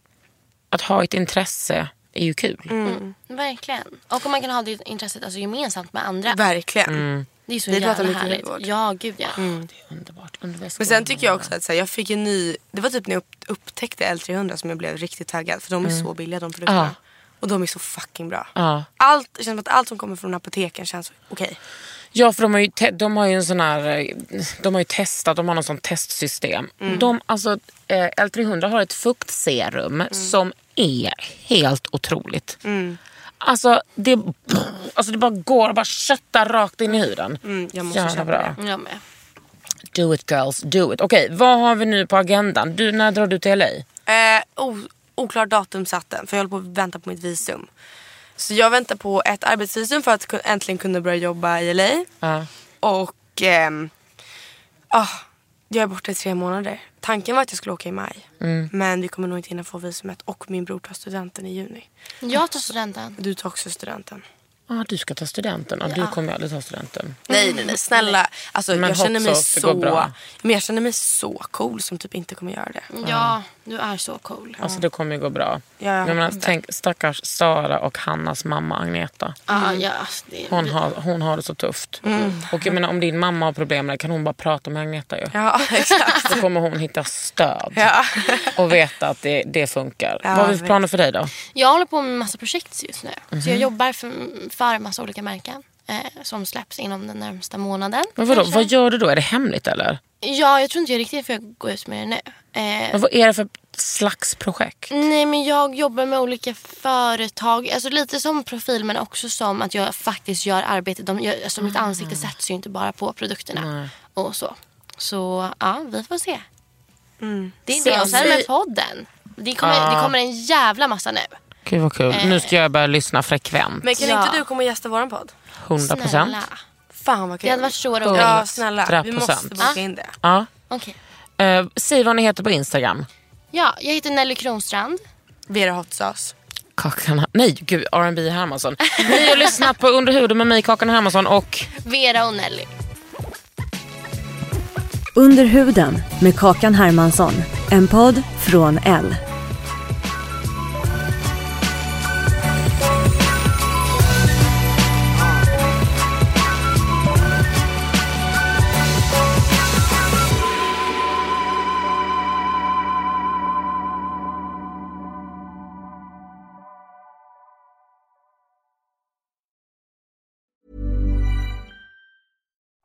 att ha ett intresse är ju kul. Mm, verkligen. Och om man kan ha det intresset alltså, gemensamt med andra. Verkligen. Det är så Vi pratar jävla mycket härligt. Ja, gud ja. Det är underbart. Men sen tycker jag också att så här, jag fick en ny, det var typ när jag upp, upptäckte L300 som jag blev riktigt taggad. För de är så billiga de produkterna. Mm. Ja. Och de är så fucking bra. Ja. Allt, det känns som att allt som kommer från apoteken känns okej. Ja, för de har ju, te- de har ju en sån här, de har ju testat, de har någon sån testsystem. De, alltså, eh, L300 har ett fuktserum som är helt otroligt. Alltså, det, alltså det bara går och bara köttar rakt in i huden. Mm, jag måste Jävla köpa bra. det. Jag med. Do it girls, do it. Okej, vad har vi nu på agendan? Du, när drar du till LA? Eh, oklar datum satt den för jag håller på att vänta på mitt visum. Så jag väntar på ett arbetsvisum för att äntligen kunna börja jobba i LA. Ja. Och ehm, ah, jag är borta i tre månader. Tanken var att jag skulle åka i maj. Mm. Men vi kommer nog inte hinna få visumet och min bror tar studenten i juni. Jag tar studenten. Du tar också studenten. Ah, du ska ta studenten. Ah, Du kommer aldrig ta studenten. Nej nej nej snälla. Alltså, Men jag känner mig så bra. men jag känner mig så cool som typ inte kommer göra det. Ja, du är så cool. Alltså det kommer ju gå bra. Ja, jag menar, tänk stackars Sara och Hannas mamma Agneta. Ja, ja, det, Hon har, hon har det så tufft. Mm. Och jag menar, om din mamma har problem med det kan hon bara prata med Agneta ju. Ja exakt. Då kommer hon hitta stöd ja. och veta att det, det funkar. Ja, Vad har vi för planer för dig då? Jag håller på med massa projekt just nu. Så Mhm. jag jobbar för, för massa olika märken. Eh, som släpps inom den närmsta månaden. Men vadå, kanske. vad gör du då? Är det hemligt eller? Ja, jag tror inte jag riktigt får gå ut med det nu. Eh, Men vad är det för slags projekt? Nej men jag jobbar med olika företag. Alltså lite som profil men också som att jag faktiskt gör arbete. De gör, alltså mitt ansikte sätts ju inte bara på produkterna. Och så. Så ja, vi får se. Det är det. Och sen med podden. Det kommer, det kommer en jävla massa nu. Gud vad kul. Nu ska jag börja lyssna frekvent. Men kan Ja. inte du komma och gästa våran podd? 100 procent. Fan vad kul. Det hade varit så roligt. Ja snälla, vi 100%. måste boka in det. Ja. Okej. Eh, säg vad ni heter på Instagram. Ja, jag heter Nelly Kronstrand. Vera Hot Sauce. Kakan, nej gud, R&B Hermansson. Ni har lyssnat på Under huden med mig, Kakan Hermansson och Vera och Nelly. Under huden med Kakan Hermansson. En podd från L.